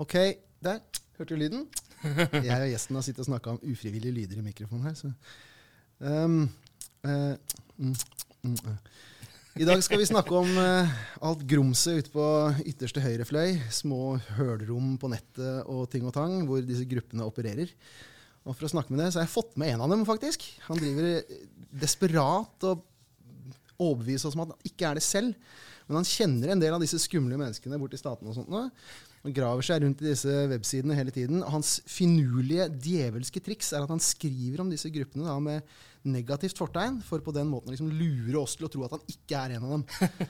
Ok, der. Hørte du lyden? Jeg og gjesten har sittet og snakka om ufrivillige lyder i mikrofonen her. Så. Um, uh, mm, mm, uh. I dag skal vi snakke om uh, alt grumset ute på ytterste høyre fløy. Små hølrom på nettet og ting og tang, hvor disse gruppene opererer. Og for å snakke med det, så har jeg fått med en av dem, faktisk. Han driver desperat og overbeviser oss om at han ikke er det selv. Men han kjenner en del av disse skumle menneskene borti statene og sånt nå. Han graver seg rundt i disse websidene hele tiden. Hans finurlige, djevelske triks er at han skriver om disse gruppene da, med negativt fortegn, for på den måten å liksom lure oss til å tro at han ikke er en av dem.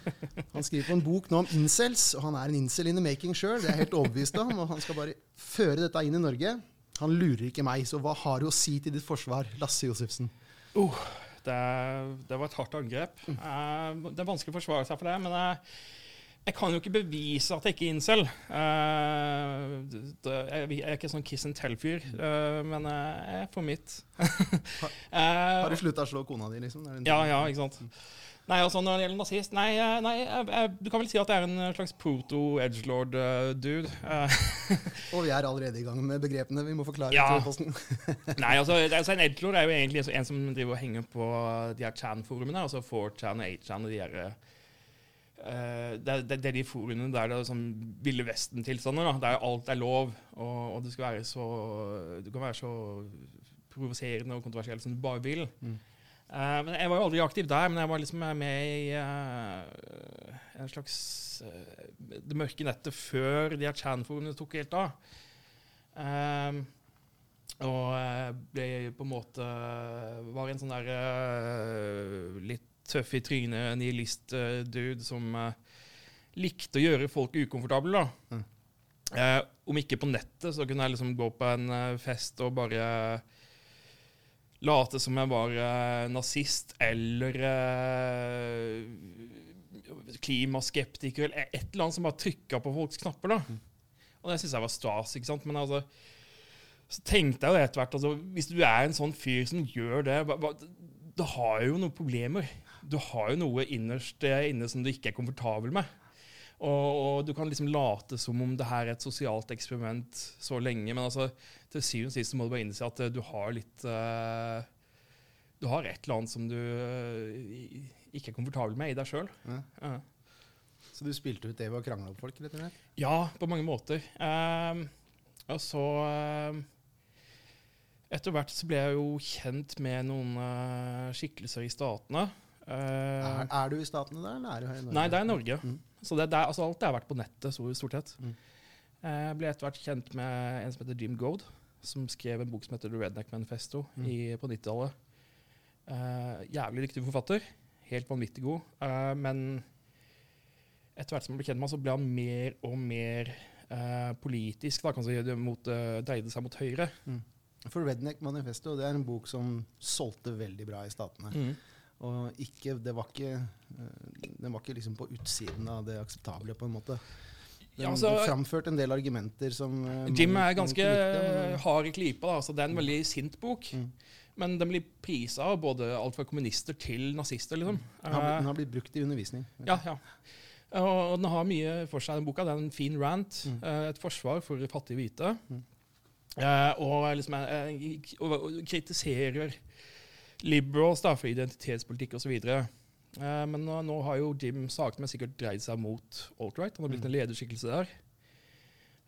Han skriver på en bok nå om incels, og han er en incel in the making sjøl. Det er jeg helt overbevist om. Og han skal bare føre dette inn i Norge. Han lurer ikke meg, så hva har du å si til ditt forsvar, Lasse Josefsen? Uh, det, det, var et hardt angrep. Uh, det er vanskelig å forsvare seg for det, men uh, jeg kan jo ikke bevise at jeg ikke er incel. Uh, det, jeg, er ikke sånn kiss and tell-fyr, uh, men jeg er for mitt. har, har, du slutta å slå kona di, liksom? Ja, ja, ikke sant. Nei, altså Når det gjelder nazist Nei, nei jeg, jeg, du kan vel si at det er en slags proto-edgelord-dude. Uh, og vi er allerede i gang med begrepene. Vi må forklare. Ja. nei, altså, altså En edgelord er jo egentlig en som driver og henger på de her Chan-forumene. Altså 4chan og 8chan og de her Uh, det, det, det, er de foruene der det er sånn Ville Vesten-tilstander. Der alt er lov, og, og, du skal være så Du kan være så provoserende og kontroversiell som du bare vil. Mm. Uh, men Jeg var jo aldri aktiv der, men jeg var liksom med i uh, en slags det mørke nettet før de her Chan-forumene tok helt av. og ble på en måte Var en sånn der litt tøff i trynet nihilist-dude som uh, likte å gjøre folk ukomfortable. da. Mm. Uh, om ikke på nettet, så kunne jeg liksom gå på en uh, fest og bare late som jeg var nazist eller klimaskeptiker eller et eller annet som bare trykka på folks knapper. da. Mm. Og det syns jeg var stas. ikke sant? Men altså, så tenkte jeg jo etter hvert altså, Hvis du er en sånn fyr som gjør det, da har jeg jo noen problemer du har jo noe innerst inne som du ikke er komfortabel med. Og, og, du kan liksom late som om det her er et sosialt eksperiment så lenge, men altså, til syvende og sist må du bare innse at eh, du har litt uh, Du har et eller annet som du uh, ikke er komfortabel med i deg sjøl. Ja. Ja. Så du spilte ut det ved å krangle opp folk? rett og slett? Ja, på mange måter. Uh, og så Etter hvert så ble jeg jo kjent med noen skikkelser i statene. Uh, er, er, du i Statene der, eller er du her i Norge? Nei, det er i Norge. Mm. Så det, det er, altså, alt har vært på nettet, stort sett. Mm. Eh, jeg ble etter hvert kjent med en som heter Jim Goad, som skrev en bok som heter The Redneck Manifesto mm. i, på 90-tallet. Uh, jævlig dyktig forfatter. Helt vanvittig god. Uh, men etter hvert som han ble kjent med ham, så ble han mer og mer uh, politisk. Da, kan si, det mot, dreide seg mot høyre. Mm. For Redneck Manifesto det er en bok som solgte veldig bra i Statene. Mm. Og ikke, det var ikke, eh, den var ikke liksom på utsiden av det akseptable, på en måte. Den, ja, altså, framførte en del argumenter som uh, Jim er ganske likte, hard i klypa. Da, så det er en veldig sint bok. Mm. Men den blir prisa av både alt fra kommunister til nazister. liksom. Den har, den har blitt brukt i undervisning. Ja, ja. Og den har mye for seg, den boka. Det er en fin rant. Mm. Et forsvar for fattige hvite. Mm. Og liksom kritiserer liberals da, for identitetspolitikk osv. Uh, men nå, nå, har jo Jim sakte, men sikkert dreid seg mot alt-right. Han har blitt en mm. lederskikkelse der.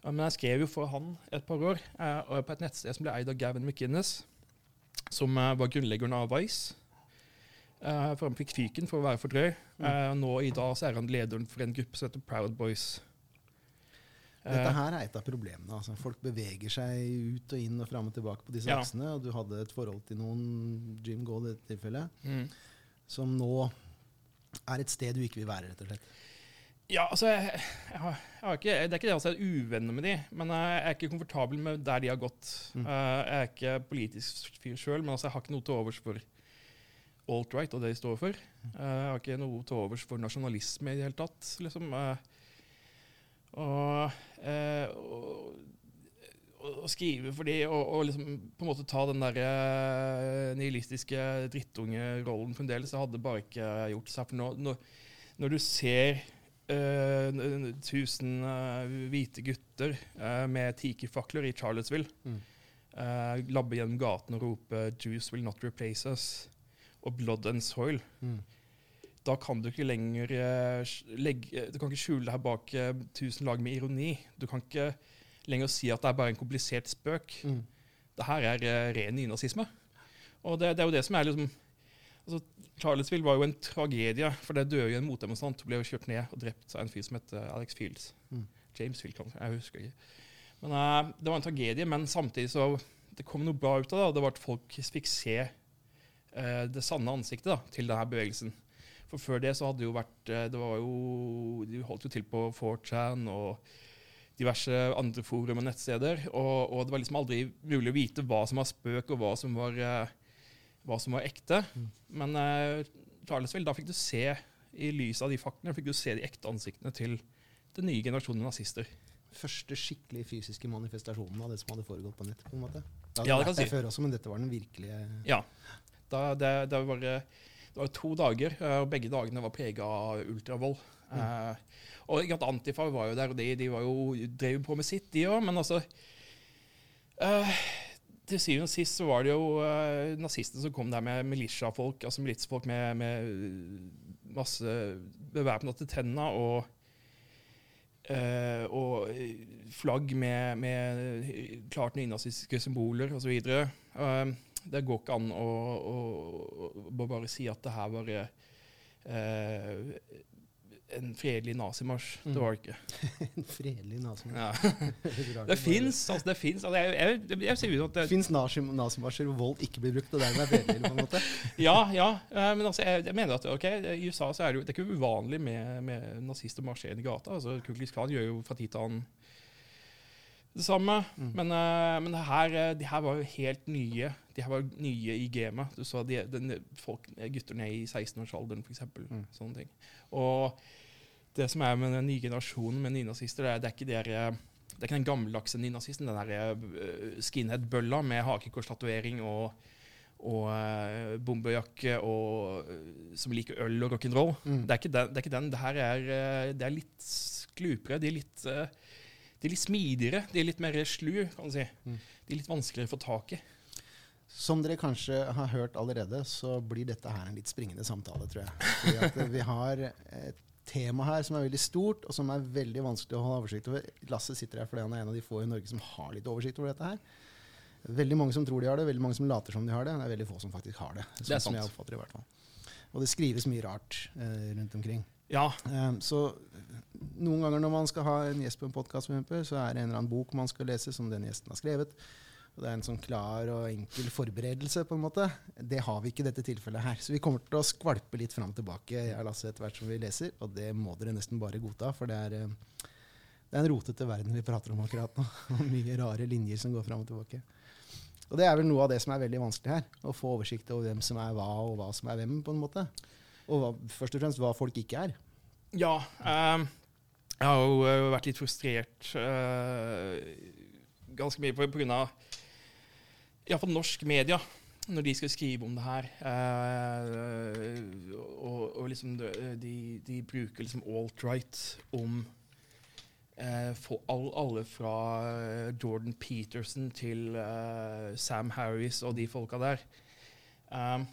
Uh, men jeg skrev jo for han et par år uh, på et nettsted som ble eid av Gavin McInnes, som var grunnleggeren av Vice. For han fikk fyken for å være for drøy. Mm. nå i dag så er han lederen for en gruppe som heter Proud Boys. Dette eh. her er et av problemene. Altså. Folk beveger seg ut og inn og fram og tilbake på disse ja. aksene. Og du hadde et forhold til noen, Jim Gaul i dette tilfellet, mm. som nå er et sted du ikke vil være, rett og slett. Ja, altså jeg, jeg har, jeg har ikke, Det er ikke det at jeg er uvenner med de, men jeg er ikke komfortabel med der de har gått. Mm. Uh, jeg er ikke politisk fyr sjøl, men altså jeg har ikke noe til overs for alt-right og det de står for. Uh, jeg har ikke noe til overs for nasjonalisme i det hele tatt. liksom. Uh, og, eh, og, og, skrive for de, og, og, liksom på en måte ta den der eh, nihilistiske drittungerollen fremdeles. Det hadde bare ikke gjort seg. For nå, når, når, du ser eh, n- tusen eh, hvite gutter eh, med tikifakler i Charlottesville Mm. eh, labbe gjennom gaten og rope 'Jews will not replace us' og 'Blood and Soil'. Mm. Da kan du ikke lenger eh, legge, Du kan ikke skjule deg bak eh, tusen lag med ironi. Du kan ikke lenger si at det er bare en komplisert spøk. Mm. Det her er eh, ren nynazisme. Og det, det er jo det som er liksom altså, Charlottesville var jo en tragedie, for det døde jo en motdemonstrant ble jo kjørt ned og drept av en fyr som het eh, Alex Fields. Mm. James Field. Jeg husker ikke. Men uh, Det var en tragedie, men samtidig så det kom noe bra ut av det. og Det var at folk fikk se uh, det sanne ansiktet da, til denne bevegelsen. For før det så hadde det jo vært eh, det var jo, De holdt jo til på 4chan og diverse andre forum og nettsteder. Og, og det var liksom aldri mulig å vite hva som var spøk, og hva som var, eh, hva som var ekte. Mm. Men uh, Charlesville, da fikk du se, i lys av de faktene, fikk du se de ekte ansiktene til den nye generasjonen nazister. Første skikkelig fysiske manifestasjonen av det som hadde foregått på nett. på en måte. Det hadde Ja, det vært kan der si. før også, men dette var den virkelige Ja. Da, det, det, var, eh, det var to dager, eh, og begge dagene var prega av ultravold. Eh, og Antifa var jo der, og de, de var jo, drev på med sitt, de òg, men altså eh, Til syvende og sist så var det jo eh, nazistene som kom der med militiafolk, altså militsfolk med, med masse bevæpna til tenna og eh, og flagg med, med klart nynazistiske symboler osv. Uh, det går ikke an å, å, å bare si at det her var eh, en fredelig nazimarsj. Det var det ikke. En fredelig nazi. Ja. Det fins, altså. Det fins. Altså, jeg, jeg, jeg sier jo at det, Fins nazimarsjer hvor vold ikke blir brukt, og dermed er fredelig? på en måte? Ja, ja. eh, Men altså, jeg, mener at ok, i USA så er det jo det er ikke uvanlig med, med nazister marsjerende i gata. Altså, Kuklis Klan gjør jo fra tid til annen det samme. Mm. Men, eh, men det her, eh, de her var jo helt nye. De her var nye i gamet. Du så de, de, folk, gutter ned i 16-årsalderen, f.eks. Mm. Sånne ting. Og det som er med den nye generasjonen med nynazister, det det er ikke der, det er ikke den gammeldagse nynazisten, den der eh, skinhead-bølla med hakekorstatuering og, og eh, bomberjakke og som liker øl og rock'n'roll. Mm. Det, er ikke den, det er ikke den. Det her er, det er litt glupere. De er litt, eh, de er litt smidigere. De er litt mer slu, kan du si. Mm. De er litt vanskeligere å få tak i. Som dere kanskje har hørt allerede, så blir dette her en litt springende samtale, tror jeg. Fordi at vi har et tema her som er veldig stort, og som er veldig vanskelig å holde oversikt over. Lasse sitter her fordi han er en av de få i Norge som har litt oversikt over dette her. Veldig mange som tror de har det, veldig mange som later som de har det. Det er veldig få som faktisk har det. Det er sant. som jeg oppfatter det i hvert fall. Og det skrives mye rart eh, rundt omkring. Ja, Um, så noen ganger når man skal ha en gjest på en podkast, så er det en eller annen bok man skal lese, som den gjesten har skrevet. Og det er en sånn klar og enkel forberedelse. på en måte. Det har vi ikke i dette tilfellet her. Så vi kommer til å skvalpe litt fram og tilbake jeg Lasse, etter hvert som vi leser. Og det må dere nesten bare godta, for det er, eh, det er en rotete verden vi prater om akkurat nå. Og mye rare linjer som går fram og tilbake. Og det er vel noe av det som er veldig vanskelig her. Å få oversikt over hvem som er hva, og hva som er hvem. på en måte. Og hva, først og fremst hva folk ikke er. Ja. ehm, jeg har jo eh, vært litt frustrert eh, ganske mye på, av iallfall norsk media, når de skal skrive om det her. eh, og, og liksom de, de, bruker liksom alt-right om for all, alle fra Jordan Peterson til Sam Harris og de folka der. Um,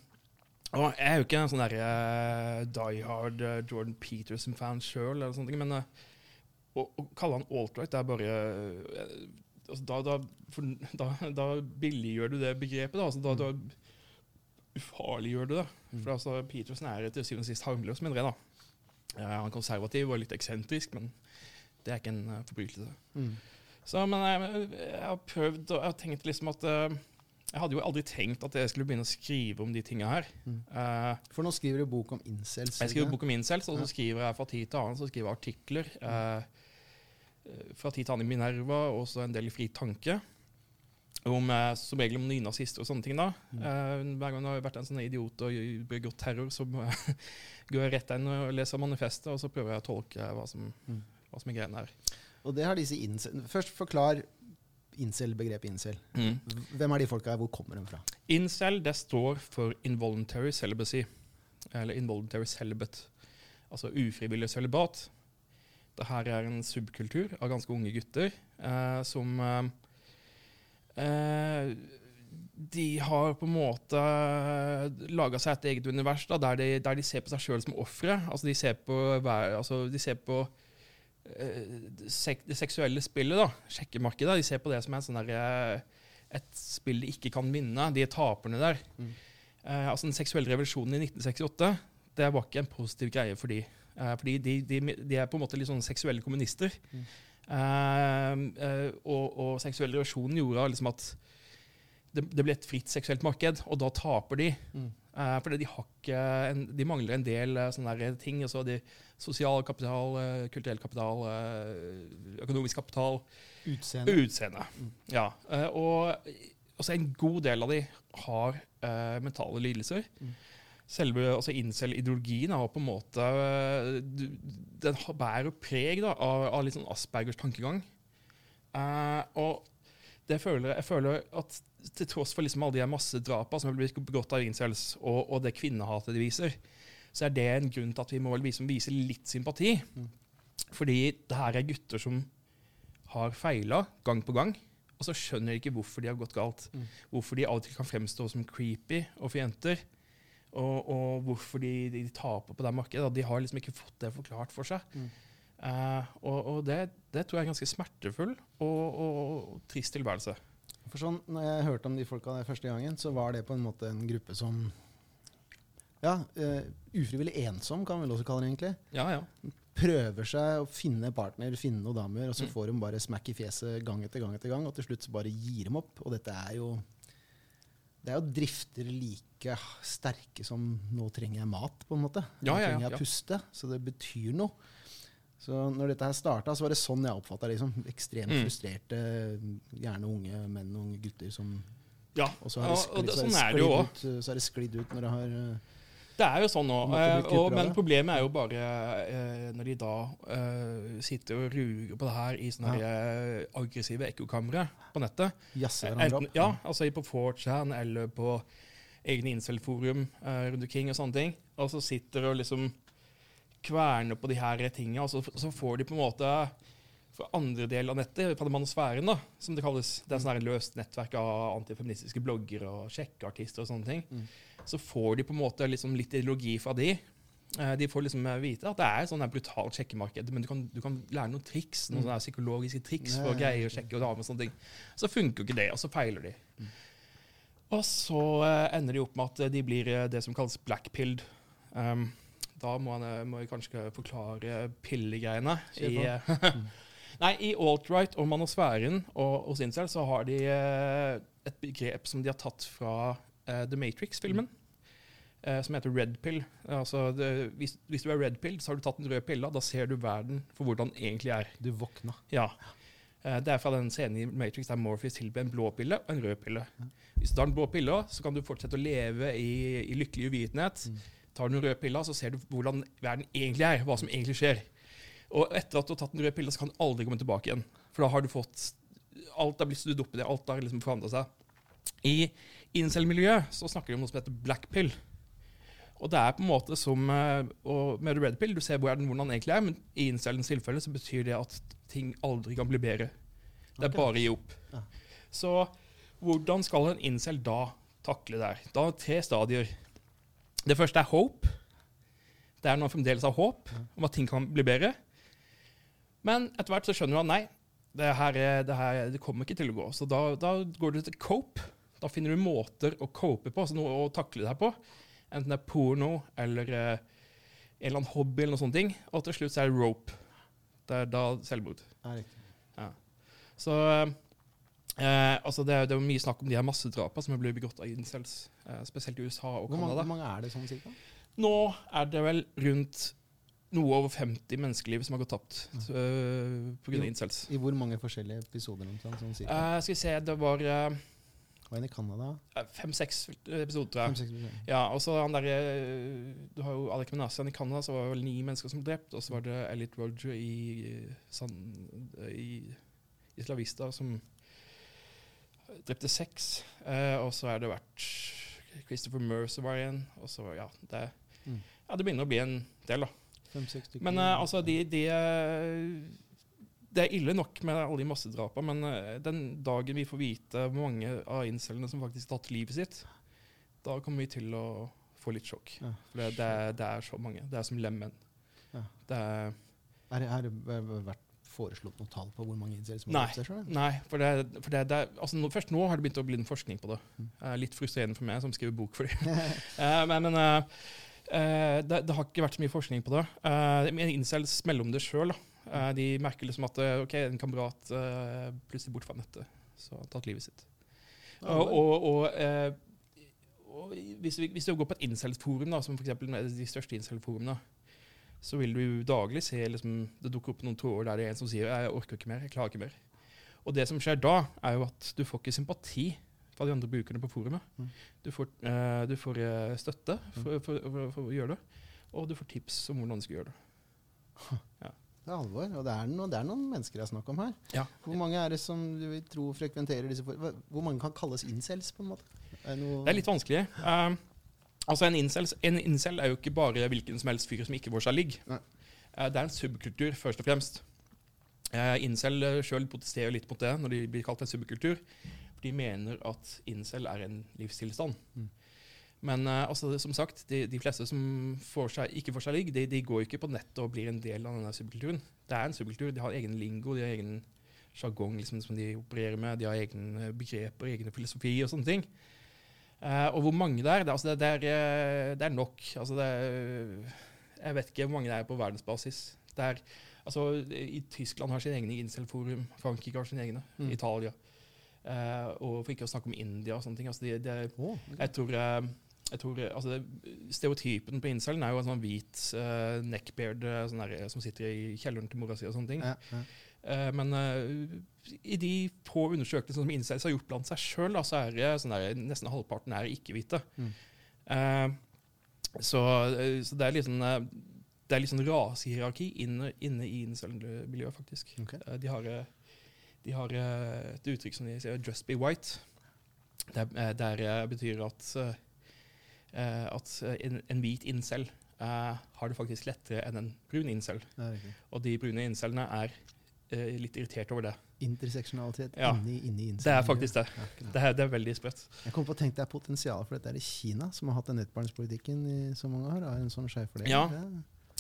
og jeg er jo ikke en sånn der uh, die hard uh, Jordan Peterson-fan sjøl, men uh, å, å kalle han alt-right, det er bare eh, altså, da, da, for, da, da billiggjør du det begrepet. Da, altså, da, da ufarliggjør du det. Mm. For altså, Peterson er til syvende og sist harmløs, mener jeg. da. Eh, han er konservativ og litt eksentrisk, men det er ikke en forbrytelse. Mm. Så, men jeg, jeg har prøvd, og jeg har tenkt liksom at eh, Jeg hadde jo aldri tenkt at jeg skulle begynne å skrive om de tinga her. Mm. Uh, For nå skriver du bok om incels. jeg skriver bok om incels, og så skriver jeg fra tid til annen så skriver jeg artikler. Eh, fra tid til annen i Minerva, og så en del i Fri Tanke. Om, som regel om nynazister og sånne ting. da. Mm. Uh, hver gang det har vært en sånn idiot og begått terror, så går jeg rett inn og leser manifestet, og så prøver jeg å tolke hva som, Mm. hva som er greia her. Og det har disse. Først forklar incel, begrepet incel. Mm. Hvem er de folka? Hvor kommer de fra? Incel det står for involuntary celibacy, eller involuntary celibate. Altså ufrivillig celibat. Det her er en subkultur av ganske unge gutter eh, som eh, eh, De har på en måte laga seg et eget univers da, der, de, der de ser på seg sjøl som ofre. Altså, de ser på, altså, de ser på eh, sek det seksuelle spillet, da, sjekkemarkedet. De ser på det som en sånn der, eh, et spill de ikke kan vinne. De er taperne der. Mm. Eh, altså Den seksuelle revolusjonen i 1968 det var ikke en positiv greie for de. Eh, fordi de, de, de er på en måte litt sånne seksuelle kommunister. Mm. Eh, eh, og, og seksuell revolusjon gjorde liksom at det, det ble et fritt seksuelt marked, og da taper de. Mm. Eh, fordi de, en, de mangler en del eh, sånne ting. Altså de, sosial kapital, eh, kulturell kapital, økonomisk kapital, Utseende. utseende. Mm. Ja, og også en god del av de har uh, mentale lidelser. Mm. Selve altså incel-ideologien har på en måte Den bærer preg da, av, av litt sånn Aspergers tankegang. Uh, og det føler, jeg føler at til tross for liksom alle de masse massedrapene som har blitt begått av incels, og, og det kvinnehatet de viser, så er det en grunn til at vi må liksom vise, litt sympati. Mm. Fordi det her er gutter som har feila gang på gang, og så skjønner de ikke hvorfor de har gått galt. Mm. Hvorfor de av og til kan fremstå som creepy og jenter. Og, og hvorfor de, de taper på det markedet. De har liksom ikke fått det forklart for seg. Mm. Uh, og og det, det tror jeg er en ganske smertefull og, og, og trist tilværelse. For sånn, når jeg hørte om de folka der første gangen, så var det på en måte en gruppe som Ja, uh, ufrivillig ensom, kan vi vel også kalle det, egentlig. Ja, ja. Prøver seg å finne partner, finne noen damer, og så Mm. får de bare smack i fjeset gang etter gang etter gang, og til slutt så bare gir de opp. Og dette er jo Det er jo drifter like sterke som 'nå trenger jeg mat', på en måte. Nå ja, trenger jeg puste. Så det betyr noe. Så når dette her starta, så var det sånn jeg oppfatta det. Liksom. Ekstremt Mm. frustrerte, gjerne unge menn og unge gutter som ja. Og så har det sklidd, ut, når det har eh, Det er jo sånn nå. Eh, men problemet er jo bare eh, når de da eh, sitter og ruger på det her i sånne Ja. eh, aggressive ekkokamre på nettet. jazzer hverandre opp. ja, altså på 4chan eller på egne incel-forum eh, rundt omkring og sånne ting. Og så sitter og liksom kverner på de her tingene, og så, så får de på en måte for andre del av nettet, på manosfæren, da, som det kalles, det er sånn her løst nettverk av antifeministiske bloggere og sjekkeartister og sånne ting, Mm. så får de på en måte liksom litt ideologi fra de. Eh, De får liksom vite at det er sånn brutalt sjekkemarked, men du kan, du kan lære noen triks, noen Mm. sånne psykologiske triks for å greie å sjekke damer og sånne ting. Så funker jo ikke det, og så feiler de. Mm. Og så eh, ender de opp med at de blir eh, det som kalles blackpilled. Um, da må, jeg, må jeg kanskje forklare pillegreiene. I, eh, Mm. Nei, I alt-right og manosfæren og hos incel så har de eh, et begrep som de har tatt fra uh, The Matrix-filmen. eh, som heter red pill. Altså, det, hvis, hvis du er red pill, så har du tatt den røde pilla. Da ser du verden for hvordan den egentlig er. Du våkna. Ja. Uh, Det er fra den scenen i Matrix der Morpheus tilbyr en blå pille og en rød pille. Hvis du tar den blå pilla, så kan du fortsette å leve i, i lykkelig uvitenhet. Mm. Tar du den røde pilla, så ser du hvordan verden egentlig er, hva som egentlig skjer. Og etter at du har tatt den røde pilla, så kan du aldri komme tilbake igjen. For da har du fått Alt har blitt studd opp i det, alt har liksom forandra seg. I incel-miljøet så snakker de om noe som heter black pill. Og det er på en måte som eh, med red pill, du ser hvor hvordan den egentlig er, men i incelens tilfelle så betyr det at ting aldri kan bli bedre. Det er bare å gi opp. Så hvordan skal en incel da takle det her? Da er det tre stadier. Det første er hope. Det er når man fremdeles har håp om at ting kan bli bedre. Men etter hvert så skjønner du at nei, det her, er- det her det kommer ikke til å gå. Så da, da går du til cope. Da finner du måter å cope på, altså noe å takle det her på. Enten det er porno eller eh, en eller annen hobby eller noen sånne ting. Og til slutt så er det rope. Det er da selvmord. Ja. Så eh, altså det, er, det er mye snakk om de her massedrapene som er blitt begått av incels, spesielt i USA og Canada. hvor mange er det sånn cirka? Nå er det vel rundt noe over 50 menneskeliv som har gått tapt uh, pga. Incels. I hvor mange forskjellige episoder? omtrent, sånn cirka? Uh, skal vi se, det var Hva er det i Canada? fem-seks episoder, tror jeg. Fem-seks episoder. Ja, og så han der, eh, Du har jo Alec Menasian i Canada, så var det vel ni mennesker som ble drept. Og så var det Elliot Roger i, eh, San, i Islavista som drepte seks. Eh, og så er det vært Christopher Mercer var igjen. Og så, ja, det, Mm. ja, det begynner å bli en del, da. Fem-seks. Men uh, altså, de, de eh, Det er ille nok med alle de massedrapene, men eh, den dagen vi får vite hvor mange av incellene som faktisk har tatt livet sitt, da kommer vi til å få litt sjokk. Ja. For det, det, er, så mange. Det er som lemen. Ja. Det er Er det, er det vært foreslått noe tall på hvor mange incels som har drept seg sjøl? Nei, for, det, for det, det altså nå, først nå har det begynt å bli en forskning på det. Mm. Uh, litt frustrerende for meg som skriver bok for det. uh, men men eh, eh, det, det har ikke vært så mye forskning på det. Uh, men incels melder om det sjøl. de merker liksom at eh, ok, en kamerat uh, plutselig bort fra nettet, så har tatt livet sitt. Og, og, og, eh, og hvis, vi, hvis du går på et incel-forum, som f.eks. de største incel-forumene, så vil du daglig se liksom, det dukker opp noen tråder der det er en som sier 'jeg orker ikke mer', 'jeg klarer ikke mer'. Og det som skjer da, er jo at du får ikke sympati fra de andre brukerne på forumet. Mm. Du får, uh, du får eh, støtte for, for, for, for å gjøre det, og du får tips om hvordan du skal gjøre det. Det er alvor, og det er, noe, det er noen mennesker det er snakk om her. Ja. Hvor mange er det som du vil tro frekventerer disse for Hvor mange kan kalles incels, på en måte? Er det, Det er litt vanskelig. Eh, altså en incel, en incel er jo ikke bare hvilken som helst fyr som ikke får seg ligg. Eh, det er en subkultur, først og fremst. Uh, incel uh, sjøl protesterer litt mot det når de blir kalt en subkultur. For de mener at incel er en livstilstand. Mm. Men eh, altså, som sagt, de, de fleste som får seg, ikke får seg ligg, de, de går ikke på nettet og blir en del av denne subkulturen. Det er en subkultur. De har egen lingo, de har egen sjargong liksom, som de opererer med. De har egne begreper, egne filosofi og sånne ting. Eh, og hvor mange det er, det, altså, det, det, er, eh, det er nok. Altså, det jeg vet ikke hvor mange det er på verdensbasis. Det er, altså, i Tyskland har sin egne incel-forum, Frankrike har sine egne, Mm. Italia. Uh, og for ikke å snakke om India og sånne ting. Altså, de, de, oh, okay. jeg tror, jeg tror altså Stereotypen på incelen er jo en sånn hvit uh, neckbeard sånn der, som sitter i kjelleren til mora si og sånne ting. ja, ja. Eh, men eh, i de få undersøkelsene som incels har gjort blant seg sjøl, så er det sånn der, nesten halvparten er ikke-hvite. Mm. Eh, så, så det er litt sånn det er litt sånn rasehierarki inne, inne i incel-miljøet, faktisk. Okay. De har, de har et uttrykk som de sier 'just be white'. Det, der eh, betyr at, at en, en hvit incel har det faktisk lettere enn en brun incel. Det. Og de brune incelene er litt irritert over det. Interseksjonalitet Ja. inni, inni. Det er faktisk det. Ja, det. Er, det er veldig sprøtt. Jeg kom på å tenke det er potensial for dette er i Kina, som har hatt den nettbarnspolitikken i så mange år. Har en sånn skjevfordeling. Ja.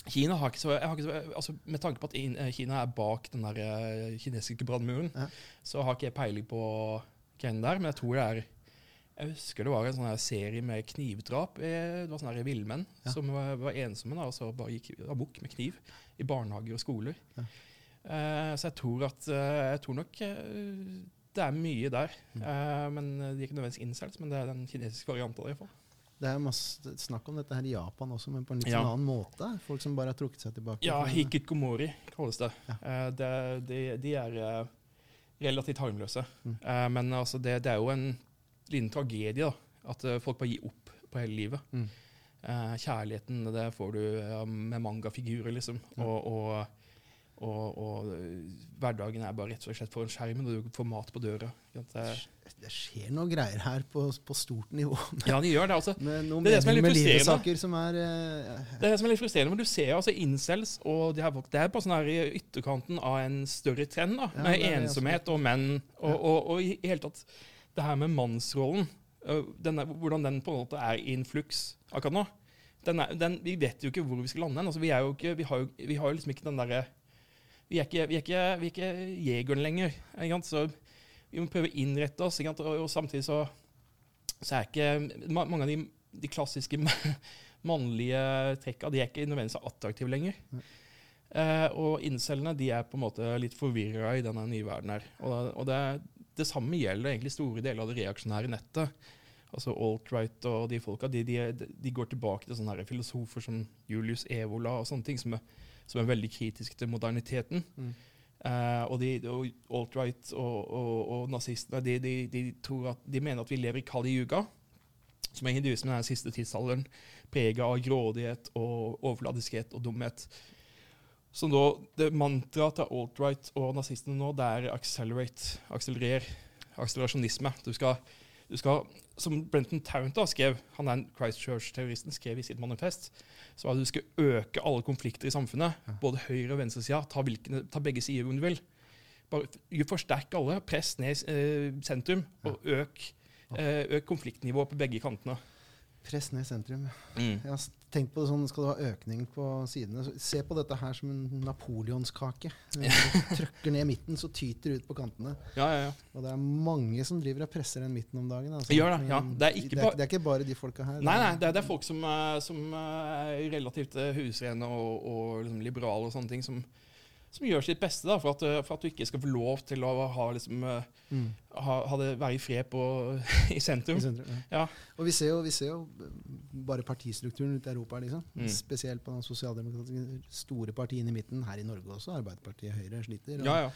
Kina har ikke så, jeg har ikke så altså, Med tanke på at eh, Kina er bak den der eh, kinesiske brannmuren, Ja. så har ikke jeg peiling på greiene der. Men jeg tror det er Jeg husker det var en sånn her serie med knivdrap. eh, Det var sånne villmenn Ja. som var, var ensomme da, og så bare gikk amok med kniv i barnehager og skoler. Ja. Eh, så jeg tror at eh, Jeg tror nok eh, det er mye der. Mm. Men De er ikke nødvendigvis incels, men det er den kinesiske varianten i hvert fall. Det er masse snakk om dette her i Japan også, men på en litt Ja. sånn annen måte. Folk som bare har trukket seg tilbake. Ja, hikikomori kalles det. Ja. Det de, de er relativt harmløse. Mm. Men altså, det, det er jo en liten tragedie da, at folk bare gir opp på hele livet. Mm. Kjærligheten det får du med mangafigurer, liksom. Ja. Og, og, og, og eh, hverdagen er bare rett og slett foran skjermen, og du får mat på døra. Det, Det skjer noe greier her på, på stort nivå. ja, de gjør det. altså. Med noen Det er det som er litt frustrerende. som er uh, Det er det som er litt frustrerende, men du ser altså incels og de her folk, det er bare sånn her i ytterkanten av en større trend, da, Ja, med det ensomhet og menn, og, og, og i hele tatt det her med mannsrollen, denne, hvordan den på en måte er i en fluks akkurat nå. Den er, den, vi vet jo ikke hvor vi skal lande hen. Altså, vi, vi, vi har jo liksom ikke den derre vi er ikke, vi er ikke, vi er ikke jegeren lenger. Så vi må prøve å innrette oss. Og, og samtidig så, så er ikke ma- mange av de, de klassiske mannlige trekka de er ikke nødvendigvis så attraktive lenger. Eh, og incellene de er på en måte litt forvirra i denne nye verden her. Og, og det, det samme gjelder egentlig store deler av det reaksjonære nettet. Altså alt-right og de folka de, de, de går tilbake til sånne her filosofer som Julius Evola og sånne ting, som er, som er veldig kritiske til moderniteten. Mm. Uh, og de, og alt-right og, og, og nazistene de, de, de, tror at, de mener at vi lever i Kali Yuga, som er hinduismen i den siste tidsalderen, prega av grådighet og overfladiskhet og dumhet. Så nå, det mantraet til alt-right og nazistene nå, det er accelerate, akselerere, akselerasjonisme. Du skal, du skal, Som Brenton da skrev, han er en Christchurch-terroristen, skrev i sitt manifest, så var at du skal øke alle konflikter i samfunnet. Både høyre- og venstresida. Ta, ta begge sider om du vil. Bare Forsterk alle. Press ned eh, sentrum, og øk, eh, øk konfliktnivået på begge kantene. Press ned sentrum. Jeg har tenkt på det sånn, Skal du ha økning på sidene Se på dette her som en napoleonskake. Når du trykker ned midten, så tyter det ut på kantene. Ja, ja, ja. Og det er mange som driver og presser den midten om dagen. Altså. Gjør det, ja. Det er ikke det, er, det er ikke bare de folka her. Nei, nei, det er, det er folk som, eh, som eh, er relativt eh, husrene og, og liksom liberale og sånne ting, som, som gjør sitt beste da, for at, eh, for at du ikke skal få lov til å ha, liksom, eh, Mm. ha, ha det være i fred på, i sentrum. I sentrum, ja. Ja. Og vi ser, jo, vi ser jo bare partistrukturen ute i Europa. Liksom. Mm. Spesielt på den sosialdemokratiske store partiene i midten. Her i Norge også. Arbeiderpartiet Høyre sliter. Og Ja, ja.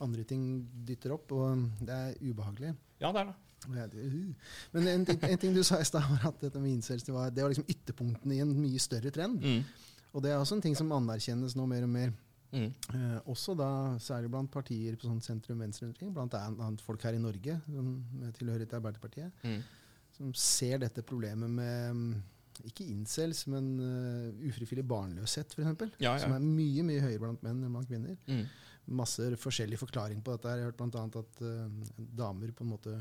andre ting dytter opp. Og det er ubehagelig. ja, det er det. Uh. Men en, en ting du sa i stad, var at dette med incels det var, det var liksom ytterpunktene i en mye større trend. Mm. Og det er også en ting som anerkjennes nå mer og mer. Mm. Eh, også da særlig blant partier på sånn sentrum-venstre, blant annet folk her i Norge som tilhører til Arbeiderpartiet, Mm. som ser dette problemet med mm, ikke incels, men uh, ufrivillig barnløshet, f.eks. Ja, Som er mye mye høyere blant menn enn blant kvinner. Mm. Masse forskjellig forklaring på dette. Jeg har hørt annet at uh, damer på en måte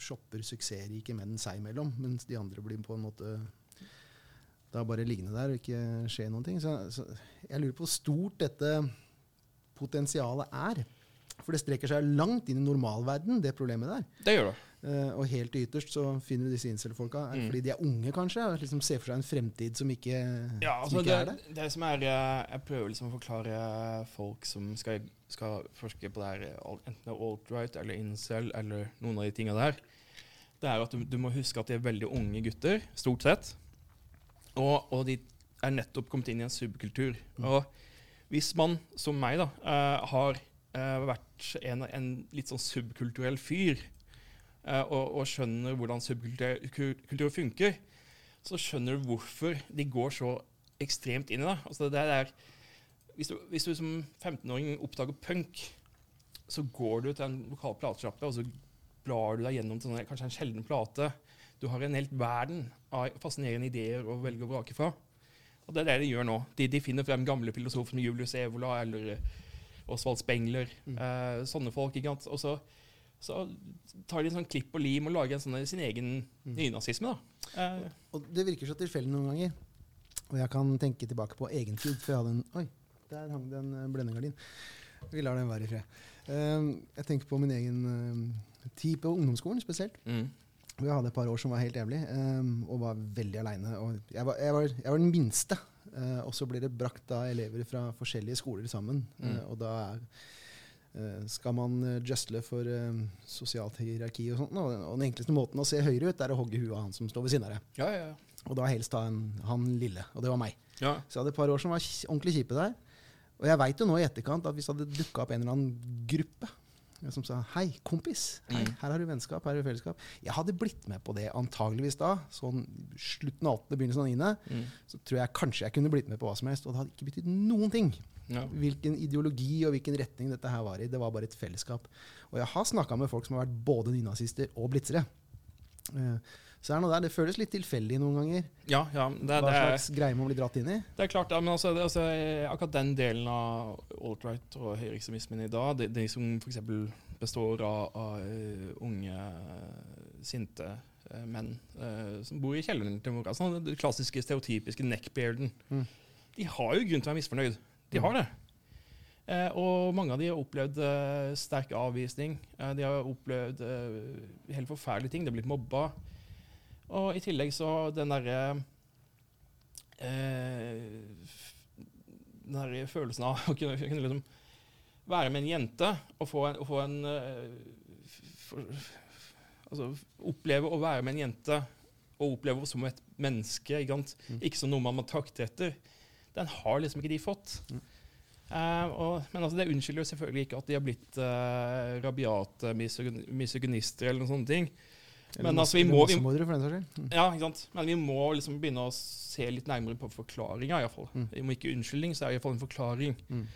shopper suksessrike menn seg imellom, mens de andre blir på en måte da bare liggende der og ikke skje noen ting. Så, så jeg lurer på hvor stort dette potensialet er. For det strekker seg langt inn i normalverden, det problemet der. Det gjør det. Uh, og helt ytterst så finner du disse incel-folka Mm. fordi de er unge, kanskje. og liksom Ser for seg en fremtid som ikke, Ja, som altså ikke det, er der. det som er eh, Jeg prøver liksom å forklare folk som skal, skal forske på det her, enten det er alt-right eller incel eller noen av de tinga der, det er at du, du må huske at de er veldig unge gutter, stort sett. Og, og de er nettopp kommet inn i en subkultur. Og hvis man, som meg, da, uh, har uh, vært en, en litt sånn subkulturell fyr, uh, og, og skjønner hvordan subkultur ku- funker, så skjønner du hvorfor de går så ekstremt inn i det. Altså det er, hvis, du, hvis du som 15-åring oppdager punk, så går du til en lokal platesjappe og så blar du deg gjennom til sånne, kanskje en sjelden plate. Du har en helt verden av fascinerende ideer å velge og vrake fra. Og det er det de gjør nå. De, de finner frem gamle filosofer som Julius Evola eller eh, Osvald Spengler. Mm. Eh, sånne folk. ikke sant? Og så, så tar de en sånn klipp og lim og lager en sånn, sin egen Mm. nynazisme. da. Eh, Og det virker så tilfeldig noen ganger. Og jeg kan tenke tilbake på egen tid, for jeg hadde en Oi, der hang det en eh, blendegardin. Vi lar den være i fred. Uh, jeg tenker på min egen uh, tid på ungdomsskolen spesielt. mm. Jeg hadde et par år som var helt jævlig, um, og var veldig aleine. Jeg, var- jeg, var- jeg var den minste. Uh, og så blir det brakt da elever fra forskjellige skoler sammen. Mm. Uh, og da er, uh, skal man justle for um, sosialt hierarki og sånt. Og, og den enkleste måten å se høyere ut, er å hogge huet av han som står ved siden av deg. Ja, ja, ja. Og da helst da en, han lille. Og det var meg. ja. Så jeg hadde et par år som var ordentlig kjipe der. Og jeg veit jo nå i etterkant at hvis det hadde dukka opp en eller annen gruppe som sa 'hei, kompis, hei, Mm. her har du vennskap, her har du fellesskap', jeg hadde blitt med på det antageligvis da. Sånn slutten av 8., begynnelsen av 9., Mm. så tror jeg kanskje jeg kunne blitt med på hva som helst. Og det hadde ikke betydd noen ting ja. hvilken ideologi og hvilken retning dette her var i. Det var bare et fellesskap. Og jeg har snakka med folk som har vært både nynazister og blitzere. Eh, Så er det noe der. Det føles litt tilfeldig noen ganger. ja, ja det, Hva det, er, slags greie man blir dratt inn i. det er klart, ja, men altså, det, altså, akkurat den delen av alt-right og høyreekstremismen i dag, de, de som f.eks. består av, av eh, unge, sinte eh, menn uh, som bor i kjelleren til mora, sånn, den klassiske, stereotypiske neckbearden, Mm. de har jo grunn til å være misfornøyd. De Mm. har det. Eh, og mange av de har opplevd eh, sterk avvisning. Eh, de har opplevd helt forferdelige ting. De har blitt mobba. Og i tillegg så den derre eh, Den der følelsen av å kunne, kunne liksom være med en jente og få en, og få en eh, for, Altså oppleve å være med en jente og oppleve henne som et menneske, ikke? Mm. ikke som noe man må trakte etter. Den har liksom ikke de fått. Mm. Uh, og, men altså, det unnskylder jo selvfølgelig ikke at de har blitt uh, rabiate misogy- misogynister eller noen sånne ting. Men altså, vi må- vi-. Mm. Ja? Men vi må liksom begynne å se litt nærmere på forklaringa. iallfall. Mm. Vi ikke unnskyldning, så er det iallfall en forklaring. Mm.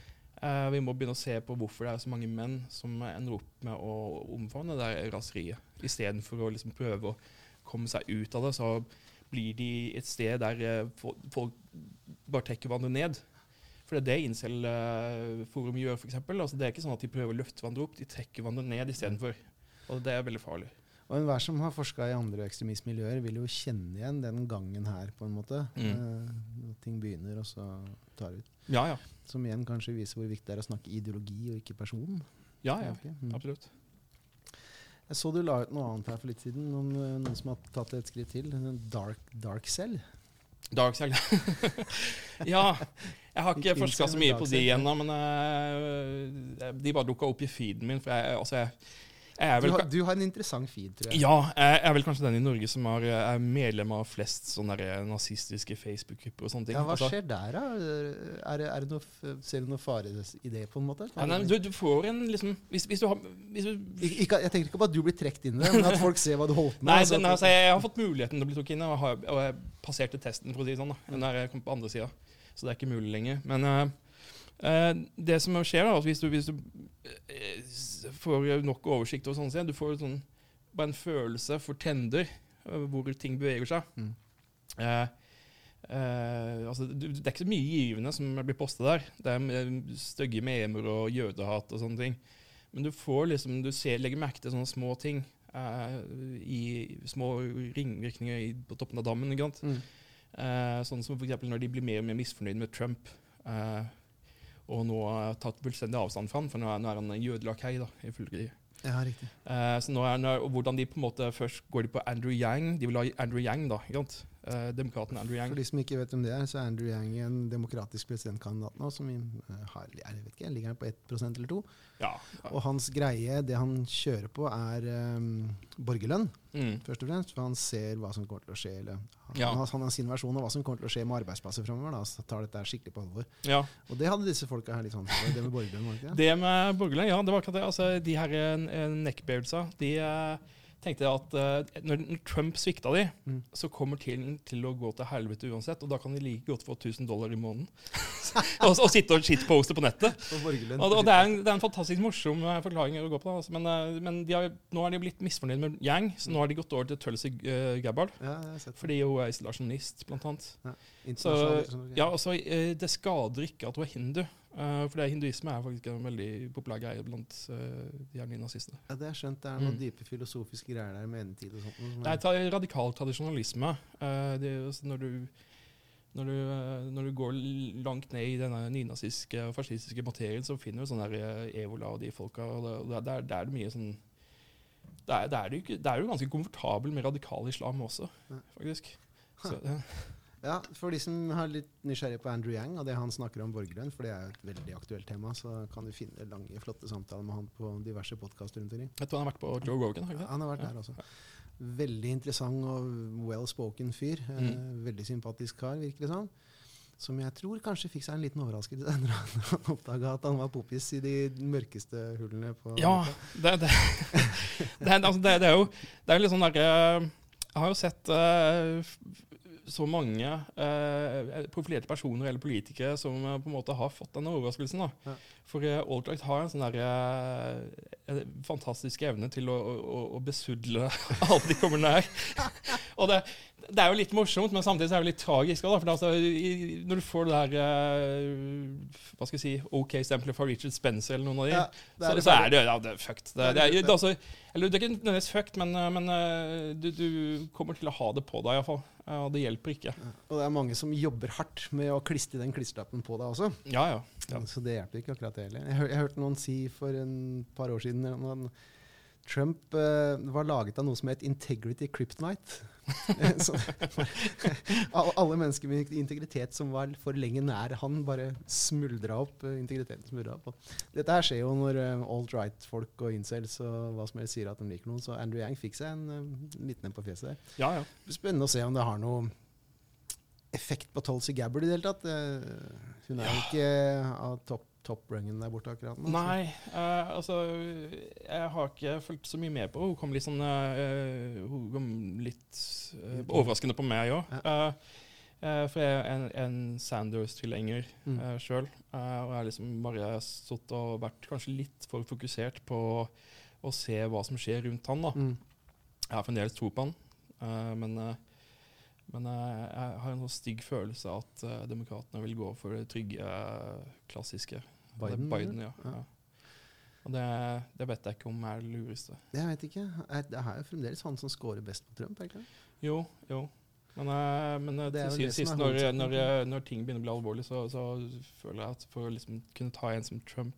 Uh, vi må begynne å se på hvorfor det er så mange menn som ender opp med å omfavne det raseriet. Istedenfor å liksom prøve å komme seg ut av det, så blir de et sted der eh, folk bare trekker hverandre ned. For det er det Incel-forum gjør, f.eks. Altså, det er ikke sånn at de prøver å løfte hverandre opp, de trekker hverandre ned istedenfor. Og det er veldig farlig. Og enhver som har forska i andre ekstremistmiljøer, vil jo kjenne igjen den gangen her, på en måte. Mm. Uh, ting begynner, og så tar det ut. Ja, ja. Som igjen kanskje viser hvor viktig det er å snakke ideologi og ikke person. Ja, ja. Mm. Absolutt. Jeg så du la ut noe annet her for litt siden, om eh, noen som har tatt et skritt til. Dark, dark Cell. Dark Cell. ja. Jeg har ikke forska så mye på de ennå, men uh, de bare dukka opp i feeden min. For jeg, altså, jeg, Du har, du har en interessant feed, tror jeg. Ja, jeg er vel kanskje den i Norge som er, er medlem av flest sånne nazistiske Facebook-grupper og sånne ting. Ja, hva Altså, skjer der, da? Er er det noe, ser du noen fare i det, på en måte? ja, nei, du, du får en liksom Hvis, hvis du har hvis du, ikke, jeg tenker ikke på at du blir trukket inn i det, men at folk ser hva du holdt på med. Nei, altså den, altså, jeg har fått muligheten til å bli trukket inn, og, har, og jeg passerte testen, for å si det sånn. da, når jeg kom på andre sida. Så det er ikke mulig lenger. Men eh, eh, det som skjer, da, hvis du, hvis du eh, får nok oversikt, og sånn, du får sånn, bare en følelse for trender, eh, hvor ting beveger seg. Mm. Eh, eh, altså, det er ikke så mye givende som blir postet der. Det er eh, stygge memer og jødehat og sånne ting. Men du får liksom, du ser, legger merke til sånne små ting eh, i små ringvirkninger i, på toppen av dammen. Mm. Eh, sånn som eksempel når de blir mer og mer misfornøyd med Trump. Eh, og nå har tatt fullstendig avstand fra han, for nå er, nå er han jødelakei, da, ifølge de. Ja, riktig. Eh, så nå er, nå er, og hvordan de på en måte Først går de på Andrew Yang. De vil ha Andrew Yang, da. ikke sant? Eh, Demokraten Andrew Yang. For de som ikke vet hvem det er, så er Andrew Yang en demokratisk presidentkandidat nå, som eh, har, jeg vet ikke, ligger på 1% eller 2 Ja. Og hans greie, det han kjører på, er um, borgerlønn, Mm. først og fremst. For han ser hva som kommer til å skje. Eller, han, Ja. han, har- han har sin versjon av hva som kommer til å skje med arbeidsplasser framover. Så tar dette skikkelig på alvor. ja. Og det hadde disse folka her litt sånn for, det med borgerlønn, var det ikke det? Det med borgerlønn, ja, det var akkurat det. Altså, de her eh, neckbeardsa, de eh, tenkte at uh, når Trump svikta de, Mm. så kommer tiden til å gå til helvete uansett, og da kan de like godt få 1000 dollar i måneden. og, og sitte og shitposte på nettet. Og, og det, er en, det er en fantastisk morsom eh, forklaring å gå på. Altså, men uh, men de har, nå er de blitt misfornøyd med Yang, så nå har de gått over til Tulsi uh, Gabbard. Ja. Fordi hun er isolasjonist, blant annet. Ja, Så, ja, altså, eh, det skader ikke at hun er hindu. Eh, for det, hinduisme er faktisk en veldig populær greie blant uh, de her nye nazistene. Ja, det er skjønt. Det er noen Mm. dype filosofiske greier der med endetid og sånt. noe som Det er- radikal tradisjonalisme. Uh, det når du når du, eh, når du går langt ned i denne nynazistiske og fascistiske materien, så finner du sånn der eh, Evola og de folka. og det, det, er, det er mye sånn det er, det, er jo ikke, det er jo ganske komfortabel med radikal islam også, Ja. faktisk. Så, eh, Ja, For de som er litt nysgjerrige på Andrew Yang og det han snakker om borgerlønn, for det er jo et veldig aktuelt tema, så kan du finne lange, flotte samtaler med han på diverse podkaster rundt omkring. jeg tror han har vært på Joe Rogan. har ikke det? Han har vært der også. Veldig interessant og well spoken fyr. Eh, Mm. veldig sympatisk kar, virker det som. Som jeg tror kanskje fikk seg en liten overraskelse når han, oppdaga at han var popis i de mørkeste hullene på Ja, det, det, det, altså, det, det er jo det er litt sånn derre Jeg har jo sett eh, f- så mange eh, profilerte personer eller politikere som eh, på en måte har fått denne overraskelsen. Ja. For eh, Altright har en sånn der, eh, fantastisk evne til å, å, å besudle alle de kommer nær. Og det, det er jo litt morsomt, men samtidig så er det litt tragisk. Da, for er altså, i, når du får det her uh, Hva skal jeg si OK-stempelet fra Richard Spencer eller noen av de, Ja, det så, det så er det, ja, det er fucked. Det, Det er er, er altså, eller det er ikke nødvendigvis fucked, men, uh, men uh, du, du kommer til å ha det på deg iallfall. Og det hjelper ikke. Ja. Og det er mange som jobber hardt med å klistre den klistrelappen på deg også. Ja, ja. Så det hjelper ikke akkurat det heller. Jeg, hør, jeg hørte noen si for en par år siden eller han- Trump uh, var laget av noe som het Integrity Kryptonite. Så, alle mennesker med integritet som var for lenge nær han, bare smuldra opp. eh, integriteten smuldra opp. Og Dette her skjer jo når uh, alt-right-folk og incels og hva som helst sier at de liker noen. Så Andrew Yang fikk seg en liten en på fjeset der. ja, ja. Spennende å se om det har noe effekt på Tulsi Gabbard i det hele tatt. Eh, Hun er jo ikke av topp top der borte akkurat nå. Nei, eh, altså Jeg har ikke fulgt så mye med på Hun kom litt sånn eh, Hun kom litt eh, overraskende på meg òg. Ja. Eh, for jeg er en, en Sanders-tilhenger Mm. uh, sjøl. og jeg har liksom bare stått og vært kanskje litt for fokusert på å se hva som skjer rundt han. da. Mm. Jeg har fremdeles tro på han, eh, men, eh, men eh, jeg har en sånn stygg følelse at uh, demokratene vil gå for det trygge, eh, klassiske. Biden, Biden ja. Ja. Og det, det vet jeg ikke om er det lureste. Jeg vet ikke. Er- Det er jo fremdeles han som scorer best på Trump. er det ikke? Jo, jo. Men, eh, men eh, Det til sist, sist når, når, eh, når ting begynner å bli alvorlig, så, så føler jeg at for å liksom kunne ta en som Trump,